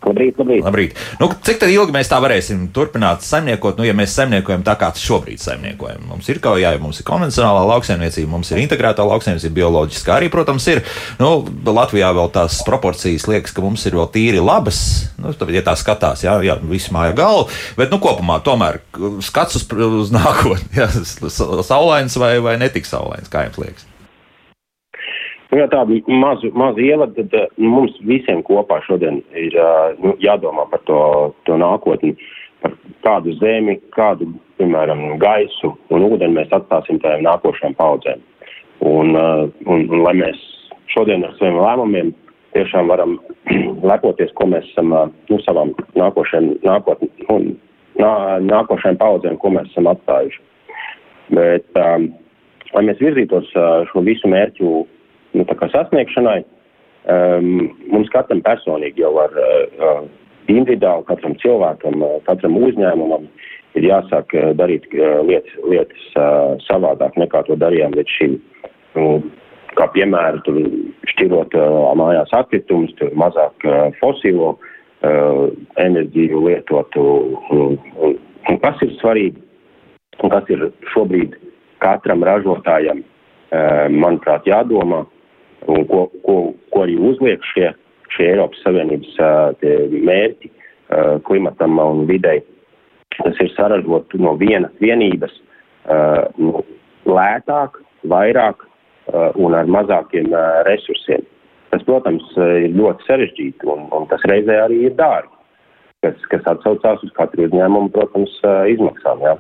Labrīt, labrīt.
labrīt. Nu, cik ilgi mēs tā varēsim turpināt saimniekot, nu, ja mēs saimniekojam tā, kā šobrīd saimniekojam? Mums ir ja mums ir konvencionālā lauksaimniecība, mums ir integrētā lauksaimniecība, bioloģiskā arī, protams, ir. Nu, Latvijā vēl tās proporcijas liekas, ka mums ir vēl tīri labas, nu, ja tā skatās, jā, jā visu māja galvu, bet, nu, kopumā tomēr skats uz, uz nākotni, jā, saulains vai, vai netik saulains, kā jums liekas?
Nu, ja tādu mazu, mazu ievadu, tad nu, mums visiem kopā šodien ir nu, jādomā par to, to nākotni, par kādu zemi, kādu, piemēram, gaisu un ūdeni mēs atstāsim tādiem nākošajām paudzēm. Un, un, un lai mēs šodien ar saviem lēmumiem tiešām varam lepoties, ko mēs esam nu, savām nākošajām, nākot, nu, nā, nākošajām paudzēm, ko mēs esam atstājuši. Bet um, lai mēs virzītos šo visu mērķu nu, sasniegšanai, um, mums katram personīgi jau ar uh, individuāli, katram cilvēkam, uh, katram uzņēmumam ir jāsāk uh, darīt uh, lietas, lietas uh, savādāk nekā to darījām līdz šim. Nu, kā piemēru, tur šķirot uh, mājās atkritumus, tur mazāk uh, fosilo uh, enerģiju lietotu. Un, un, un kas ir svarīgi un kas ir šobrīd katram ražotājam, uh, manuprāt, jādomā un ko, ko, ko arī uzliek šie, šie Eiropas Savienības mērķi klimatam un videi. Tas ir saražot no vienas vienības nu, lētāk, vairāk un ar mazākiem resursiem. Tas, protams, ir ļoti sarežģīti un, un tas reizē arī ir dārgi, kas, kas atsaucās uz katru uzņēmumu, protams, izmaksām. Jā.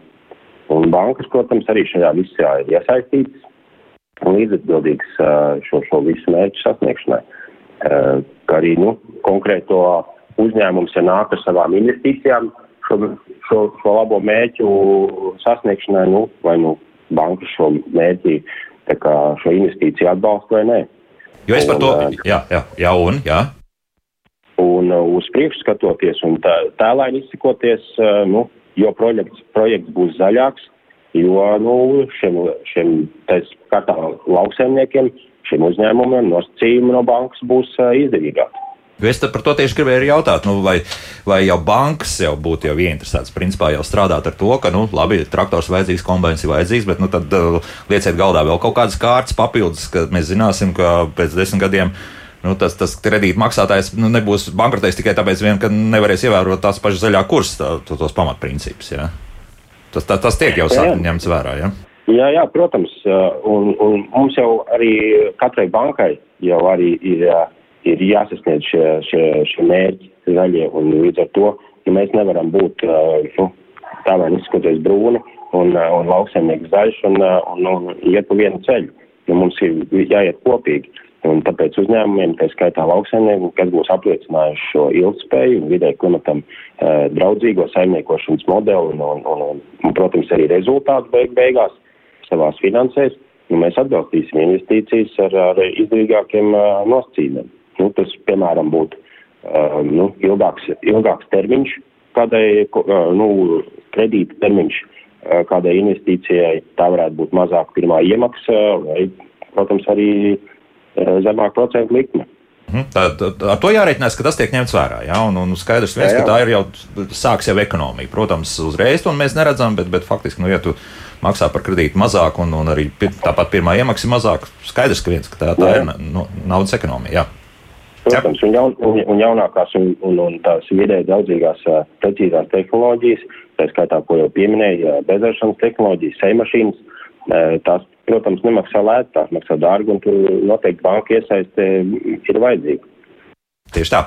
Un bankas, protams, arī šajā visā ir iesaistītas un līdzatbildīgas šo, šo visu mērķu sasniegšanai. Kā arī nu, konkrēto uzņēmums, ja nāk ar savām investīcijām šo, šo, šo labo mērķu sasniegšanai, nu, vai nu banka šo mērķi šo investīciju atbalstu vai nē.
Jo es par to, un, jā, jā, jā, un, jā.
Un uz priekšu skatoties un tā, tēlēni izsakoties, nu, jo projekts, projekts būs zaļāks, jo, nu, šiem, šiem kārtā lauksaimniekiem, šiem uzņēmumiem nosacījumi no bankas būs izdevīgāki.
Es par to tieši gribēju jautāt, nu, vai, vai jau bankas jau būtu jau ieinteresētas, principā jau strādāt ar to, ka, nu, labi, traktors vajadzīgs, kombinācijas ir vajadzīgs, bet, nu, tad uh, lieciet galdā vēl kaut kādas kārtas papildus, ka mēs zināsim, ka pēc desmit gadiem nu, tas, tas kredīta maksātājs nu, nebūs bankrotējis tikai tāpēc, vien, ka nevarēs ievērot tās pašas zaļā kursa, tā, tos pamatprincipus. Ja? Tas, tā, tas tiek jau ņemts vērā. Ja?
Jā, jā, protams, un, un mums jau arī katrai bankai jau arī ir ir jāsasniedz šie, šie, šie mērķi zaļie, līdz ar to ja mēs nevaram būt nu, tā vai izskatoties brūni un, un lauksaimnieks zaļš un, un, un iet pa vienu ceļu. Nu, mums ir jāiet kopīgi. Un tāpēc uzņēmumiem, tā skaitā lauksaimniekiem, kas būs apliecinājuši šo ilgspēju un vidē klimatam e, draudzīgo saimniekošanas modeli un, un, un, un, protams, arī rezultātu beig beigās savās finansēs, nu, mēs atbalstīsim investīcijas ar, ar izdevīgākiem uh, nosacījumiem. Nu, tas, piemēram, būtu uh, nu, ilgāks, ilgāks termiņš kādai uh, nu, kredīta termiņš uh, kādai investīcijai. Tā varētu būt mazāka pirmā iemaksa vai, protams, arī uh, zemāka procentu likme.
Mhm. Tā, tā, ar to jārēķinās, ka tas tiek ņemts vērā. Ja? Un, un skaidrs, viens, jā, jā. ka tā ir jau sāks jau ekonomija. Protams, uzreiz to mēs neredzam, bet, bet faktiski, nu, ja tu maksā par kredītu mazāk un, un arī tāpat pirmā iemaksa ir mazāka, skaidrs, ka, viens, ka tā, tā jā. ir nu, naudas ekonomija. Jā.
Protams, un, jaun, un, un jaunākās un, un, un tās vidēji daudzīgās precīzās tehnoloģijas, tā skaitā, ko jau pieminēja, bezaršanas tehnoloģijas, sejmašīnas, tās, protams, nemaksā lēti, tās maksā dārgi, un tur noteikti banka iesaiste ir vajadzīga.
Tieši tā.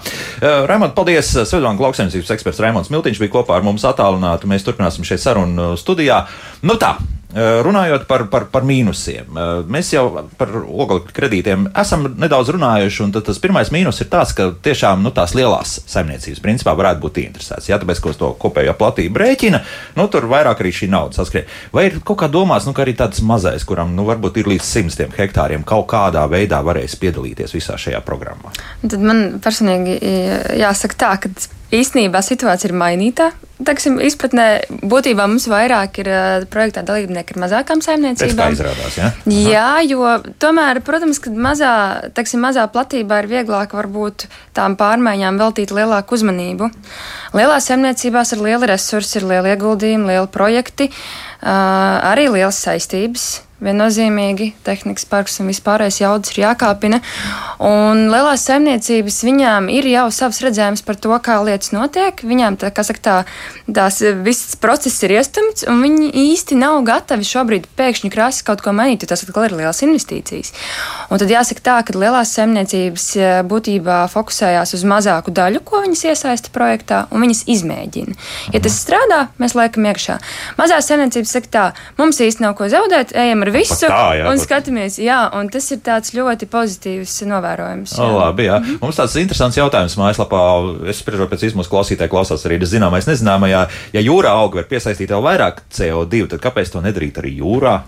Raimond, paldies. Svedbanka lauksaimniecības eksperts Raimons Miltiņš bija kopā ar mums attālināti. Mēs turpināsim šeit sarunu studijā. Nu tā, runājot par, par, par mīnusiem, eh, mēs jau par oglekļa kredītiem esam nedaudz runājuši, un tas pirmais mīnus ir tas, ka tiešām nu, tās lielās saimniecības principā varētu būt interesētas. Jā, tāpēc, uz to kopējo platību rēķina, nu, tur vairāk arī šī nauda saskrien. Vai ir kaut kā domāts, nu, ka arī tāds mazais, kuram nu, varbūt ir līdz simtiem hektāriem, kaut kādā veidā varēs piedalīties visā šajā programmā?
Tad man personīgi jāsaka tā, ka īstenībā situācija ir mainīta. Teksim, izpratnē būtībā mums vairāk ir uh, projektā dalībnieki ar mazākām saimniecībām.
Izrādās, ja?
Jā, jo tomēr, protams, ka mazā, teksim, mazā platībā ir vieglāk varbūt tām pārmaiņām veltīt lielāku uzmanību. Lielās saimniecībās ir lieli resursi, ir lieli ieguldījumi, lieli projekti, uh, arī lielas saistības viennozīmīgi tehnikas parks un vispārējais jaudas ir jākāpina. Un lielās saimniecības viņām ir jau savs redzējums par to, kā lietas notiek. Viņām tā, saka, tā, tās viss process ir iestumts, un viņi īsti nav gatavi šobrīd pēkšņi krāsas kaut ko mainīt, jo tas atkal ir liels investīcijas. Un tad jāsaka tā, ka lielās saimniecības e, būtībā fokusējās uz mazāku daļu, ko viņas iesaista projektā, un viņas izmēģina. Ja tas strādā, mēs liekam iekšā. Mazās saimniecības saka tā, mums īsti nav ko zaudēt, ejam ar visu tā, jā, un skatāmies. Jā, un tas ir tāds ļoti pozitīvs novērojums.
Jā. O, labi, jā. Mm -hmm. Mums tāds interesants jautājums mājaslapā. Es spriežu pēc izmūsu klausītāju, klausās arī zināmais, nezināmais. Ja jūrā auga var piesaistīt vēl vairāk CO2, tad kāpēc to nedarīt arī jūrā?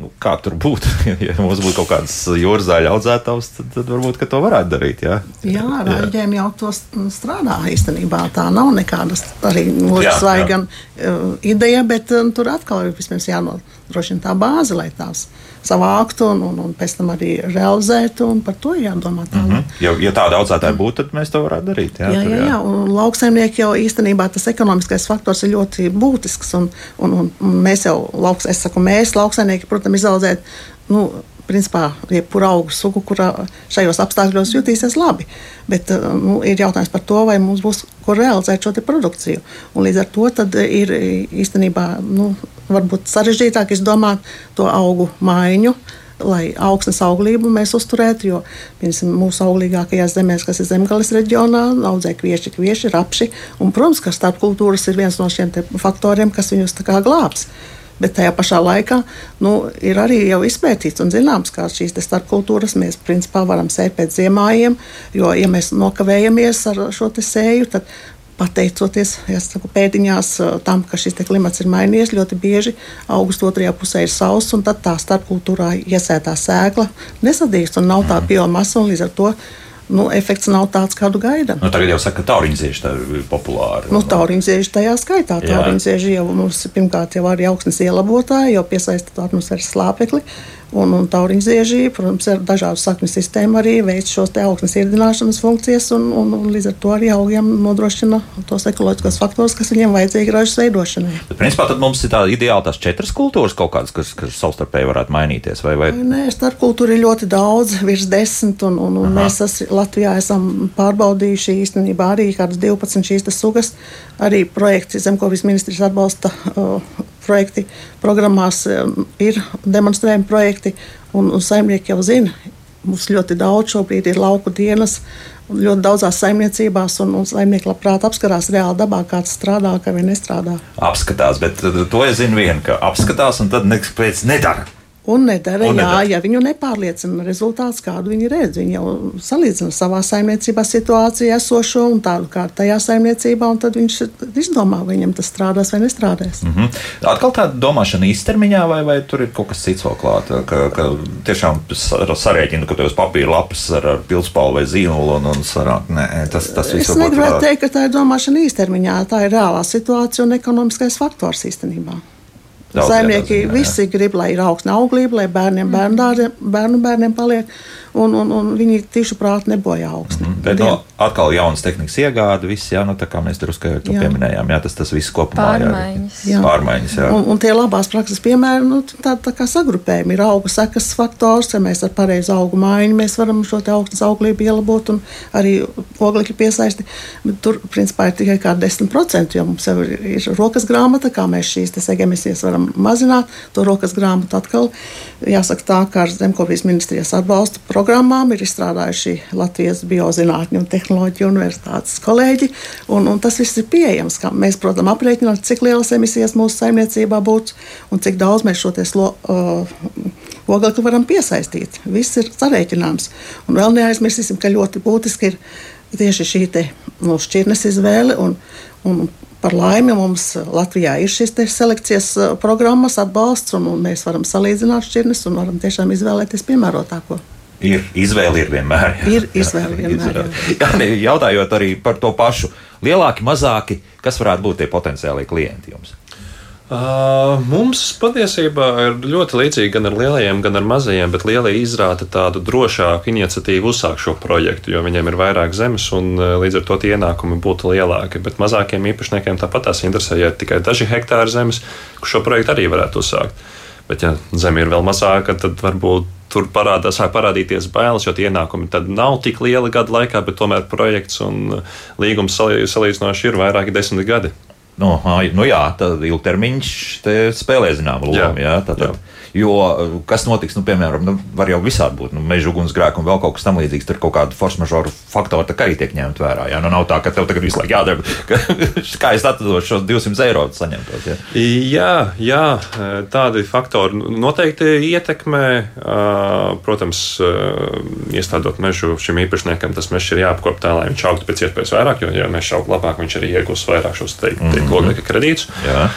nu, kā tur būtu. ja mums būtu kaut kādas jūras zāļu audzētājs, tad, tad varbūt to varētu darīt. Jā,
jā rāģējumi jau to strādā īstenībā. Tā nav nekāda arī mūža svaiga uh, ideja, bet um, tur atkal ir vispirms jānodrošina tā bāze, lai tās savāktu un, un, un pēc tam arī realizētu. Par to jādomā tālāk. Mm -hmm.
ja, ja tāda audzētāja būtu, tad mēs to varētu darīt. Jā,
jā, jā, jā. jā. un lauksaimnieki jau īstenībā tas ekonomiskais faktors ir ļoti būtisks. Un, un, un mēs jau, lauks, es saku, mēs lauksaimnieki, protams, izaudzēt. Nu, principā, jebkura auga suga, kurā šajos apstākļos jutīsies labi. Bet nu, ir jautājums par to, vai mums būs ko realizēt šo produkciju. Un līdz ar to ir īstenībā nu, varbūt sarežģītāk izdomāt to augu maiņu. Lai augsnes auglību mēs uzturētu, jo piemēram, mūsu auglīgākajās zemēs, kas ir zemgales reģionā, audzē kvieši, kvieši, rapši. Un, protams, ka starpkultūras ir viens no šiem faktoriem, kas viņus glābs. Bet tajā pašā laikā nu, ir arī jau izpētīts un zināms, ka šīs starpkultūras mēs principā varam sēt pēc ziemājiem. Jo, ja mēs nokavējamies ar šo sēju, tad pateicoties saku, pēdiņās tam, ka šis klimats ir mainījies, ļoti bieži augusta otrajā pusē ir sauss, un tad tā starpkultūrā iesētā sēkla nesadīst un nav tā mhm. biomasa, līdz ar to nu, efekts nav tāds, kādu gaidām.
Nu, tagad jau saka, ka tauriņzieži ir populāri.
Nu, tauriņzieži tajā skaitā. Tauriņzieži jau mums pirmkārt jau arī augsnes ielabotāji, jau piesaista atmosfēras slāpekli. Un, un tauriņzieži, protams, ar dažādu sakņu sistēmu arī veic šos augsnes iedināšanas funkcijas, un, un, un līdz ar to arī augiem nodrošina tos ekoloģiskos faktorus, kas viņiem vajadzīgi ražas veidošanai.
Bet, principā, tad mums ir tā ideāli tās četras kultūras kaut kādas, kas, kas savstarpēji varētu mainīties, vai, vai?
Nē, starp kultūru ir ļoti daudz, virs desmit, un, un, un mēs es, Latvijā esam pārbaudījuši īstenībā arī kādas 12 šīs sugas, arī projekti Zemkovis ministrijas atbalsta. Uh, projekti, programmās ir demonstrējumi projekti, un, un saimnieki jau zina. Mums ļoti daudz šobrīd ir lauku dienas, ļoti daudzās saimniecībās, un, un saimnieki labprāt apskatās reāli dabā, kāds strādā, kā viņi nestrādā.
Apskatās, bet to es zinu vienu, ka apskatās un tad nekāpēc nedara.
Un nedara, un nedara. Jā, ja viņu nepārliecina rezultāts, kādu viņi redz. Viņi jau salīdzina savā saimniecībā situāciju esošo un tādu kā tajā saimniecībā, un tad viņš izdomā, vai viņam tas strādās vai nestrādās.
Mm -hmm. Atkal tāda domāšana īstermiņā, vai, vai tur ir kaut kas cits vēl klāt, ka, ka tiešām sarēķina, ka tev uz papīra lapas ar, ar pilspālu vai zīmolu un, un sarāk. Nē, tas, tas viss
ir. Es negribētu teikt, ka tā ir domāšana īstermiņā, tā ir reālā situācija un ekonomiskais faktors īstenībā. Saimnieki visi grib, lai ir augsta auglība, lai bērniem, bērnu, bērnu bērniem paliek un, un, un viņi tieši prāti nebojā augstu. Mm
-hmm. Bet no, atkal jaunas tehnikas iegāde, viss, jā, nu, tā kā mēs drusku to jā. pieminējām, jā, tas, tas viss kopumā
pārmaiņas.
Jā, jā. pārmaiņas jā.
Un, un tie labās prakses piemēri, nu, tā, tā kā sagrupējumi ir augu sekas faktors, ja mēs ar pareizu augu maiņu mēs varam šo te augstnes auglību ielabot un arī oglekļu piesaisti, bet tur, principā, ir tikai kā 10%, jo mums jau ir, ir rokas grāmata, kā mēs šīs emisijas varam mazināt. To rokas grāmatu atkal jāsaka tā, ka ar Zemkopijas ministrijas atbalstu programmām ir izstrādājuši Latvijas biozinātņu un tehnoloģiju universitātes kolēģi. Un, un tas viss ir pieejams. Mēs, protams, aprēķinām, cik lielas emisijas mūsu saimniecībā būtu un cik daudz mēs šo slo, uh, oglekli varam piesaistīt. Viss ir sarēķināms. Un vēl neaizmirsīsim, ka ļoti būtiski ir tieši šī no nu, šķirnes izvēle. Un, un Par laimi mums Latvijā ir šīs selekcijas uh, programmas, atbalsts, un, un mēs varam salīdzināt šķirnes un varam tiešām izvēlēties piemērotāko.
Ir izvēle ir vienmēr.
Jā. Ir izvēle vienmēr. Jā.
Jā, jautājot arī par to pašu, lielāki, mazāki, kas varētu būt tie potenciālie klienti jums?
Uh, mums patiesībā ir ļoti līdzīgi gan ar lielajiem, gan ar mazajiem, bet lielie izrāda tādu drošāku iniciatīvu uzsākt šo projektu, jo viņiem ir vairāk zemes un līdz ar to ienākumi būtu lielāki. Bet mazākiem īpašniekiem tāpat tās interesē, ja ir tikai daži hektāri zemes, kurš šo projektu arī varētu uzsākt. Bet, ja zeme ir vēl mazāka, tad varbūt tur parādās, sāk parādīties bailes, jo ienākumi tad nav tik lieli gadu laikā, bet tomēr projekts un līgums salīdzinoši ir vairāki desmit gadi.
Nu, nu jā, tad ilgtermiņš spēlē zināmu lomu. Jā, jā, tātad, jā. Jo kas notiks, nu, piemēram, nu, var jau visādi būt nu, meža ugunsgrēki un vēl kaut kas tamlīdzīgs. Tur kaut kāda force majeure faktori arī tiek ņemt vērā. Jā, nu, nav tā, ka tev tagad visu laiku jādara, ka, kā es atdošu šos 200 eiro saņemtos. Jā.
jā, jā, tādi faktori noteikti ietekmē. Protams, iestādot mežu šim īpašniekam, tas mežs ir jāapkop tā, lai viņš augtu pēc iespējas vairāk, jo, ja mežs aug labāk, viņš arī iegūs vairāk šos te, te, mm -hmm. kredītus. Jā.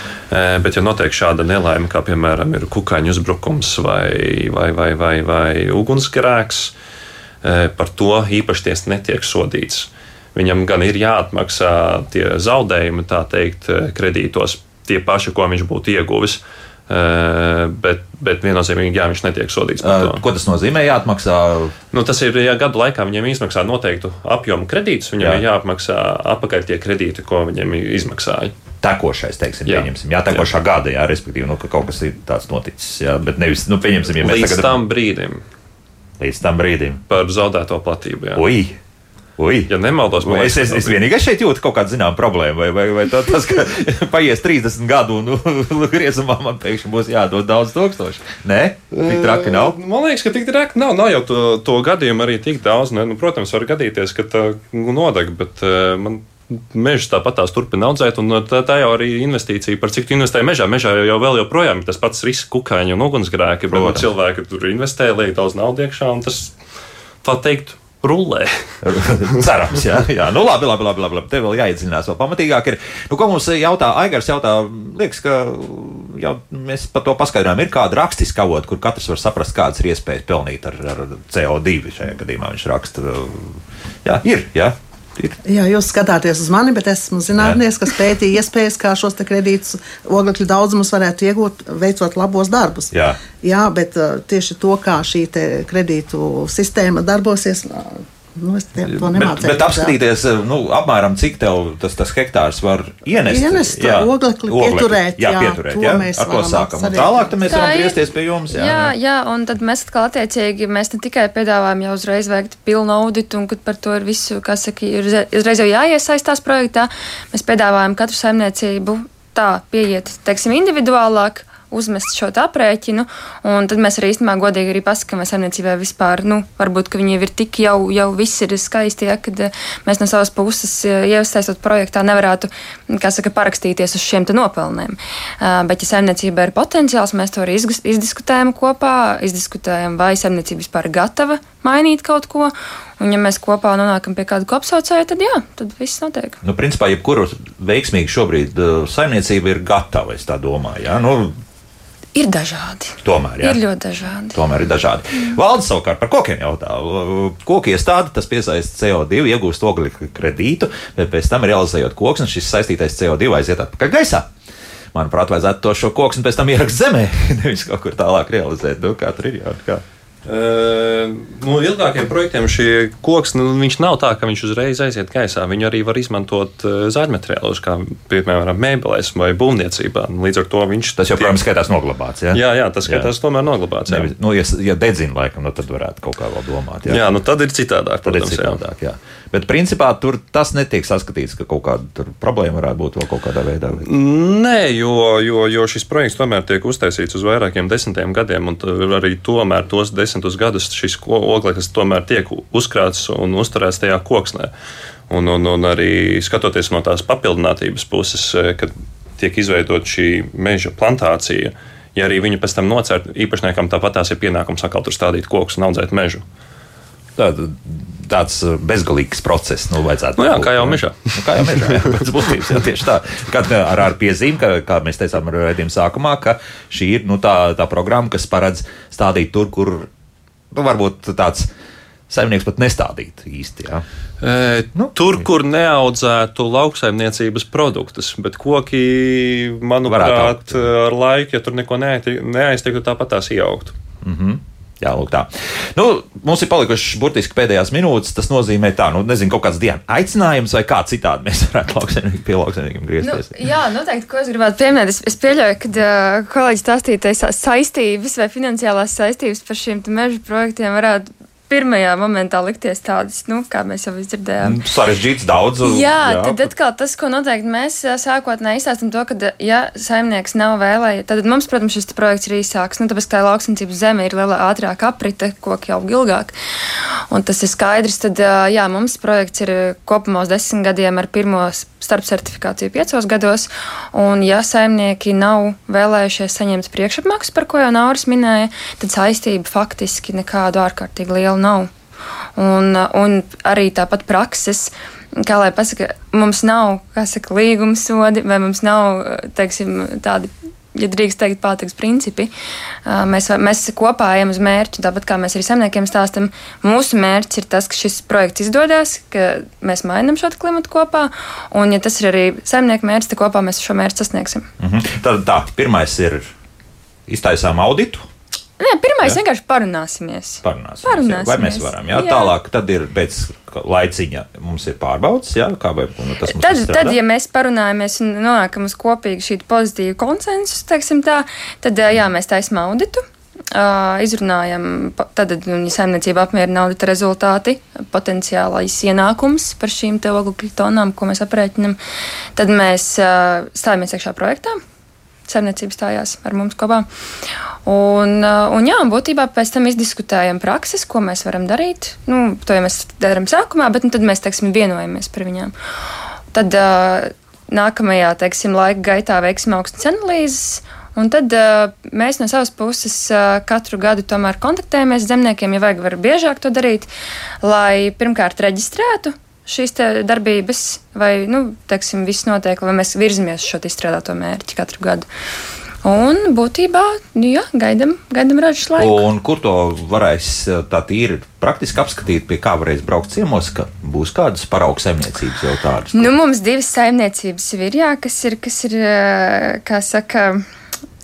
Bet, ja notiek šāda nelaime, kā piemēram ir kukaiņu uzbrukums vai, vai, vai, vai, vai ugunsgrēks, par to īpaši tiesa netiek sodīts. Viņam gan ir jāatmaksā tie zaudējumi, tā teikt, kredītos, tie paši, ko viņš būtu ieguvis. Bet, bet viennozīmīgi, jā, viņš netiek sodīts par to.
Ko tas nozīmē? Jāatmaksā.
Nu, tas ir, ja gadu laikā viņiem izmaksā noteiktu apjomu kredītus, viņam jā. ir jāapmaksā atpakaļ tie kredīti, ko viņiem izmaksāja.
Tekošais, teiksim, jā. pieņemsim, jā, tekošā jā. gada, jā, respektīvi, nu, ka kaut kas ir tāds noticis, jā, bet nevis, nu, pieņemsim,
ja mēs līdz tagad... tam brīdim.
Līdz tam brīdim.
Par zaudēto platību, jā.
Ui! Ui.
Ja nemaldos,
man liekas, es, es, es vienīgais šeit jūtu kaut kādu zināmu problēmu, vai, vai, vai tā, tas, ka paies 30 gadu un nu, griezumā man pēkšņi būs jādod daudz tūkstoši. Nē, tik traki nav.
Man liekas, ka tik traki nav. Nav jau to, to gadījumu arī tik daudz. Ne? Nu, protams, var gadīties, ka tā nodeg, bet man Mežs tāpat tās turpina audzēt, un tā, tā jau arī investīcija, par cik tu investē mežā. Mežā jau, jau vēl joprojām ir tas pats risks, kukaiņu un ugunsgrēki, bet nu, cilvēki tur investē, liek daudz naudas iekšā, un tas, tā teikt, rullē.
Cerams, jā. jā. Nu, labi, labi, labi, labi, labi. Te vēl jāiedziļinās vēl pamatīgāk. Ir. Nu, ko mums jautā Aigars? Jautā, liekas, ka jau mēs par to paskaidrojām. Ir kāda rakstiska avota, kur katrs var saprast, kādas ir iespējas pelnīt ar, ar CO2 šajā gadījumā. Viņš raksta, jā, ir. Jā.
Ir. Jā, jūs skatāties uz mani, bet esmu zinātnieks, kas pētīja iespējas, kā šos kredītus, oglekļa daudzumus varētu iegūt, veicot labos darbus. Jā, Jā bet uh, tieši to, kā šī kredītu sistēma darbosies, Nu, es to nemācīju.
Bet, bet apskatīties, nu, apmēram cik tev tas, tas hektārs var ienest.
Ienest jā, oglekli, oglekli. pieturēt.
Jā, jā pieturēt. Jā, ar to sākam. Un tālāk tad mēs Tā varam griezties pie jums.
Jā, jā, jā, un tad mēs atkal attiecīgi, mēs ne tikai piedāvājam jau uzreiz veikt pilnu auditu, un kad par to ir visu, kā saka, ir uzreiz jau jāiesaistās projektā, mēs piedāvājam katru saimniecību tā pieiet, teiksim, individuālāk uzmest šo aprēķinu. Tad mēs arī īstenībā godīgi arī pasakām, vai saimniecībai vispār, nu, varbūt viņi jau ir tik jau, jau viss ir skaisti, ja, kad eh, mēs no savas puses eh, iesaistot projektā nevarētu, kā saka, parakstīties uz šiem nopelniem. Eh, bet, ja saimniecība ir potenciāls, mēs to arī izdiskutējam kopā, izdiskutējam, vai saimniecība vispār ir gatava mainīt kaut ko. Un, ja mēs kopā nonākam pie kāda kopsaucēja, tad jā, tad viss notiek.
Nu, principā, jebkuru veiksmīgu šobrīd saimniecība ir gatava, es tā domāju. Ja? Nu,
Ir dažādi.
Tomēr jā.
ir ļoti dažādi.
Tomēr ir dažādi. Mm. Valdes savukārt par kokiem jautā. Koki iestāde tas piesaista CO2, iegūst oglekļa kredītu, bet pēc tam realizējot koks, un šis saistītais CO2 aiziet atpakaļ gaisā. Manuprāt, vajadzētu to šo koku pēc tam ierakst zemē, nevis kaut kur tālāk realizēt. Nu, kā tur ir jau? Kā?
Uh, no ilgākiem projektiem šī koks nu, nav tā, ka viņš uzreiz aiziet gaisā. Viņu arī var izmantot uh, zaļmateriālus, kā piemēram mēbelēs vai būvniecībā. Līdz ar to viņš
tas joprojām skaitās noglabāts. Ja?
Jā, jā, tas skaitās jā. tomēr noglabāts. Jā.
Nevis, nu, ja, ja dedzina, laikam, nu, tad varētu kaut kā vēl domāt.
Jā, jā nu, tad ir citādāk.
Tad protams, ir citādāk jā. Jā. Bet principā tur tas netiek saskatīts, ka kaut kāda problēma varētu būt vēl kaut kādā veidā.
Nē, jo, jo, jo šis projekts tomēr tiek uztaisīts uz vairākiem desmitiem gadiem, un arī tomēr tos desmitus gadus šis ogleklis tomēr tiek uzkrāts un uzturēts tajā koksnē. Un, un, un arī skatoties no tās papildinātības puses, kad tiek izveidot šī meža plantācija, ja arī viņi pēc tam nocērt, īpašniekam tāpat tās ir pienākums atkal tur stādīt kokus un audzēt mežu.
Tāda tāds uh, bezgalīgs process. Nu,
nu, jā, kā jau mežā.
Nu, kā jau mežā, jā, pēc būtības. Jā, tieši tā. Kad uh, ar, ar piezīmi, ka, kā mēs teicām redzējuma sākumā, ka šī ir nu, tā, tā programma, kas paredz stādīt tur, kur nu, varbūt tāds. Saimnieks pat nestādīt īsti. Jā.
E, nu, tur, kur neaudzētu lauksaimniecības produktus, bet koki, manuprāt, ar laiku, ja tur neko neaiztiktu, tāpat tās ieaugtu.
Mm -hmm. Jā, lūk, tā. Nu, mums ir palikušas burtiski pēdējās minūtes. Tas nozīmē, tā, nu, nezinu, kaut kāds dienas aicinājums vai kā citādi mēs varētu lauksaimniekiem pie lauksaimniekiem griezties.
Nu, jā, noteikti, ko es gribētu pieminēt. Es, es pieļauju, ka uh, kolēģis stāstītais saistības vai finansiālās saistības par šiem meža projektiem varētu pirmajā momentā likties tādas, nu, kā mēs jau dzirdējām.
Mm, sarežģīts daudz.
Jā, jā, tad atkal tas, ko noteikti mēs sākotnēji izstāstām, to, ka, ja saimnieks nav vēlējies, tad mums, protams, šis projekts ir īsāks. Nu, tāpēc, ka tā lauksaimniecības zeme ir lielā ātrāk aprite, koki jau ilgāk. Un tas ir skaidrs, tad, jā, mums projekts ir kopumā uz desmit gadiem ar pirmos starpcertifikāciju piecos gados, un ja saimnieki nav vēlējušies saņemt priekšapmaksu, par ko jau Nauris minēja, tad saistība faktiski nekādu ārkārtīgi lielu nav. Un, un arī tāpat prakses kā lai pasaka, mums nav, kā saka, līguma sodi, vai mums nav, teiksim, tādi ja drīkst teikt, pārtiks principi. Mēs, mēs kopā ejam uz mērķu, tāpat kā mēs arī zemniekiem stāstam. Mūsu mērķis ir tas, ka šis projekts izdodas, ka mēs mainām šo klimatu kopā, un, ja tas ir arī zemnieku mērķis, tad kopā mēs šo mērķi sasniegsim.
Mhm. Tad tā, pirmais ir iztaisām auditu
Nē, pirmais ja? vienkārši parunāsimies.
Parunāsimies. parunāsimies. Vai mēs varam? Jā? Jā. Tālāk, tad ir pēc laiciņa mums ir pārbaudas, jā, kā vai nu, tas mums
tad, tad, ja mēs parunājamies un nonākam uz kopīgu šī pozitīvu konsensusu, teiksim tā, tad jā, mēs taisam auditu. Uh, izrunājam, tad, ja saimniecība apmierina audita rezultāti, potenciālais ienākums par šīm oglekļa tonām, ko mēs aprēķinam, tad mēs uh, stājamies iekšā projektā saimniecība stājās ar mums kopā. Un, uh, un, jā, būtībā pēc tam izdiskutējam prakses, ko mēs varam darīt. Nu, to jau mēs darām sākumā, bet nu, tad mēs teiksim, vienojamies par viņām. Tad uh, nākamajā teiksim, laika gaitā veiksim augstas analīzes. Un tad uh, mēs no savas puses uh, katru gadu tomēr kontaktējamies zemniekiem, ja vajag, var biežāk to darīt, lai pirmkārt reģistrētu šīs darbības, vai nu, teiksim, viss notiek, vai mēs virzamies uz šo izstrādāto mērķi katru gadu. Un būtībā, nu, jā, gaidām, gaidām ražas laiku.
Un kur to varēs tā tīri praktiski apskatīt, pie kā varēs braukt ciemos, ka būs kādas paraugu saimniecības jau tādas?
Nu, mums divas saimniecības ir, jā, kas ir, kas ir, kā saka,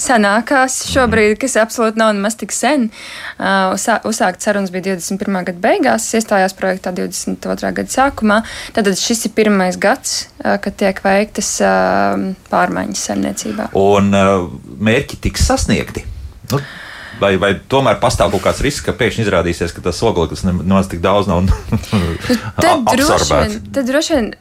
senākās šobrīd, kas absolūti nav nemaz tik sen. Uh, uzsākt sarunas bija 21. gada beigās, iestājās projektā 22. gada sākumā. Tad šis ir pirmais gads, uh, kad tiek veiktas uh, pārmaiņas saimniecībā.
Un mērķi tiks sasniegti. Nu. Vai, vai tomēr pastāv kaut kāds risks, ka pēkšņi izrādīsies, ka tas ogleklis nemaz tik daudz nav
absorbēts? Tad droši vien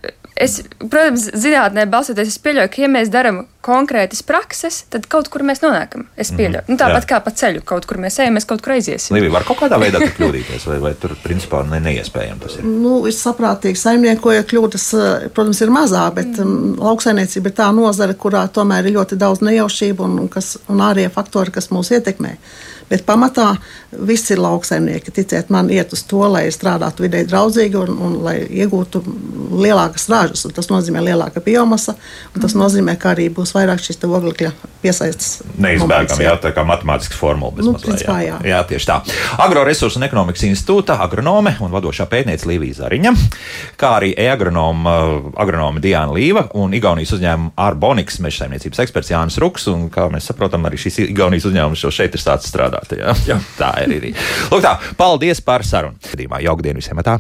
Es, protams, zinātnē balstoties, es pieļauju, ka, ja mēs darām konkrētas prakses, tad kaut kur mēs nonākam. Es mhm. pieļauju. Mm, nu, tāpat jā. kā pa ceļu, kaut kur mēs ejam, mēs kaut kur aiziesim.
Līvija var kaut kādā veidā kļūdīties, vai, vai tur principā ne, neiespējami tas ir?
Nu, ir saprātīgi saimniekoja kļūdas, eh, protams, ir mazā, bet mm. um, lauksainiecība ir tā nozare, kurā tomēr ir ļoti daudz nejaušību un, un, kas, un ārējie faktori, kas mūs ietekmē. Bet pamatā viss ir lauksaimnieki. Ticiet man, iet uz to, lai strādātu vidē draudzīgi un, un lai iegūtu lielākas ražas. Tas nozīmē lielāka biomasa, un tas nozīmē, ka arī būs vairāk šīs oglekļa piesaistes.
Neizbēgami, jā. tā kā matemātiska formula.
Nu, principā, jā.
Jā. jā, tieši tā. Agroresursu un ekonomikas institūta agronome un vadošā pētniece Līvija Zariņa, kā arī e-agronoma agronome Diana Līva un Igaunijas uzņēmuma Arboniks meža saimniecības eksperts Jānis Ruks. Un, kā mēs saprotam, arī šis Igaunijas uzņēmums jau šeit ir sācis strādāt. Jā. Jā. Tā ir arī. Lūk, tā, paldies par sarunu. Jauka diena visiem! Tā.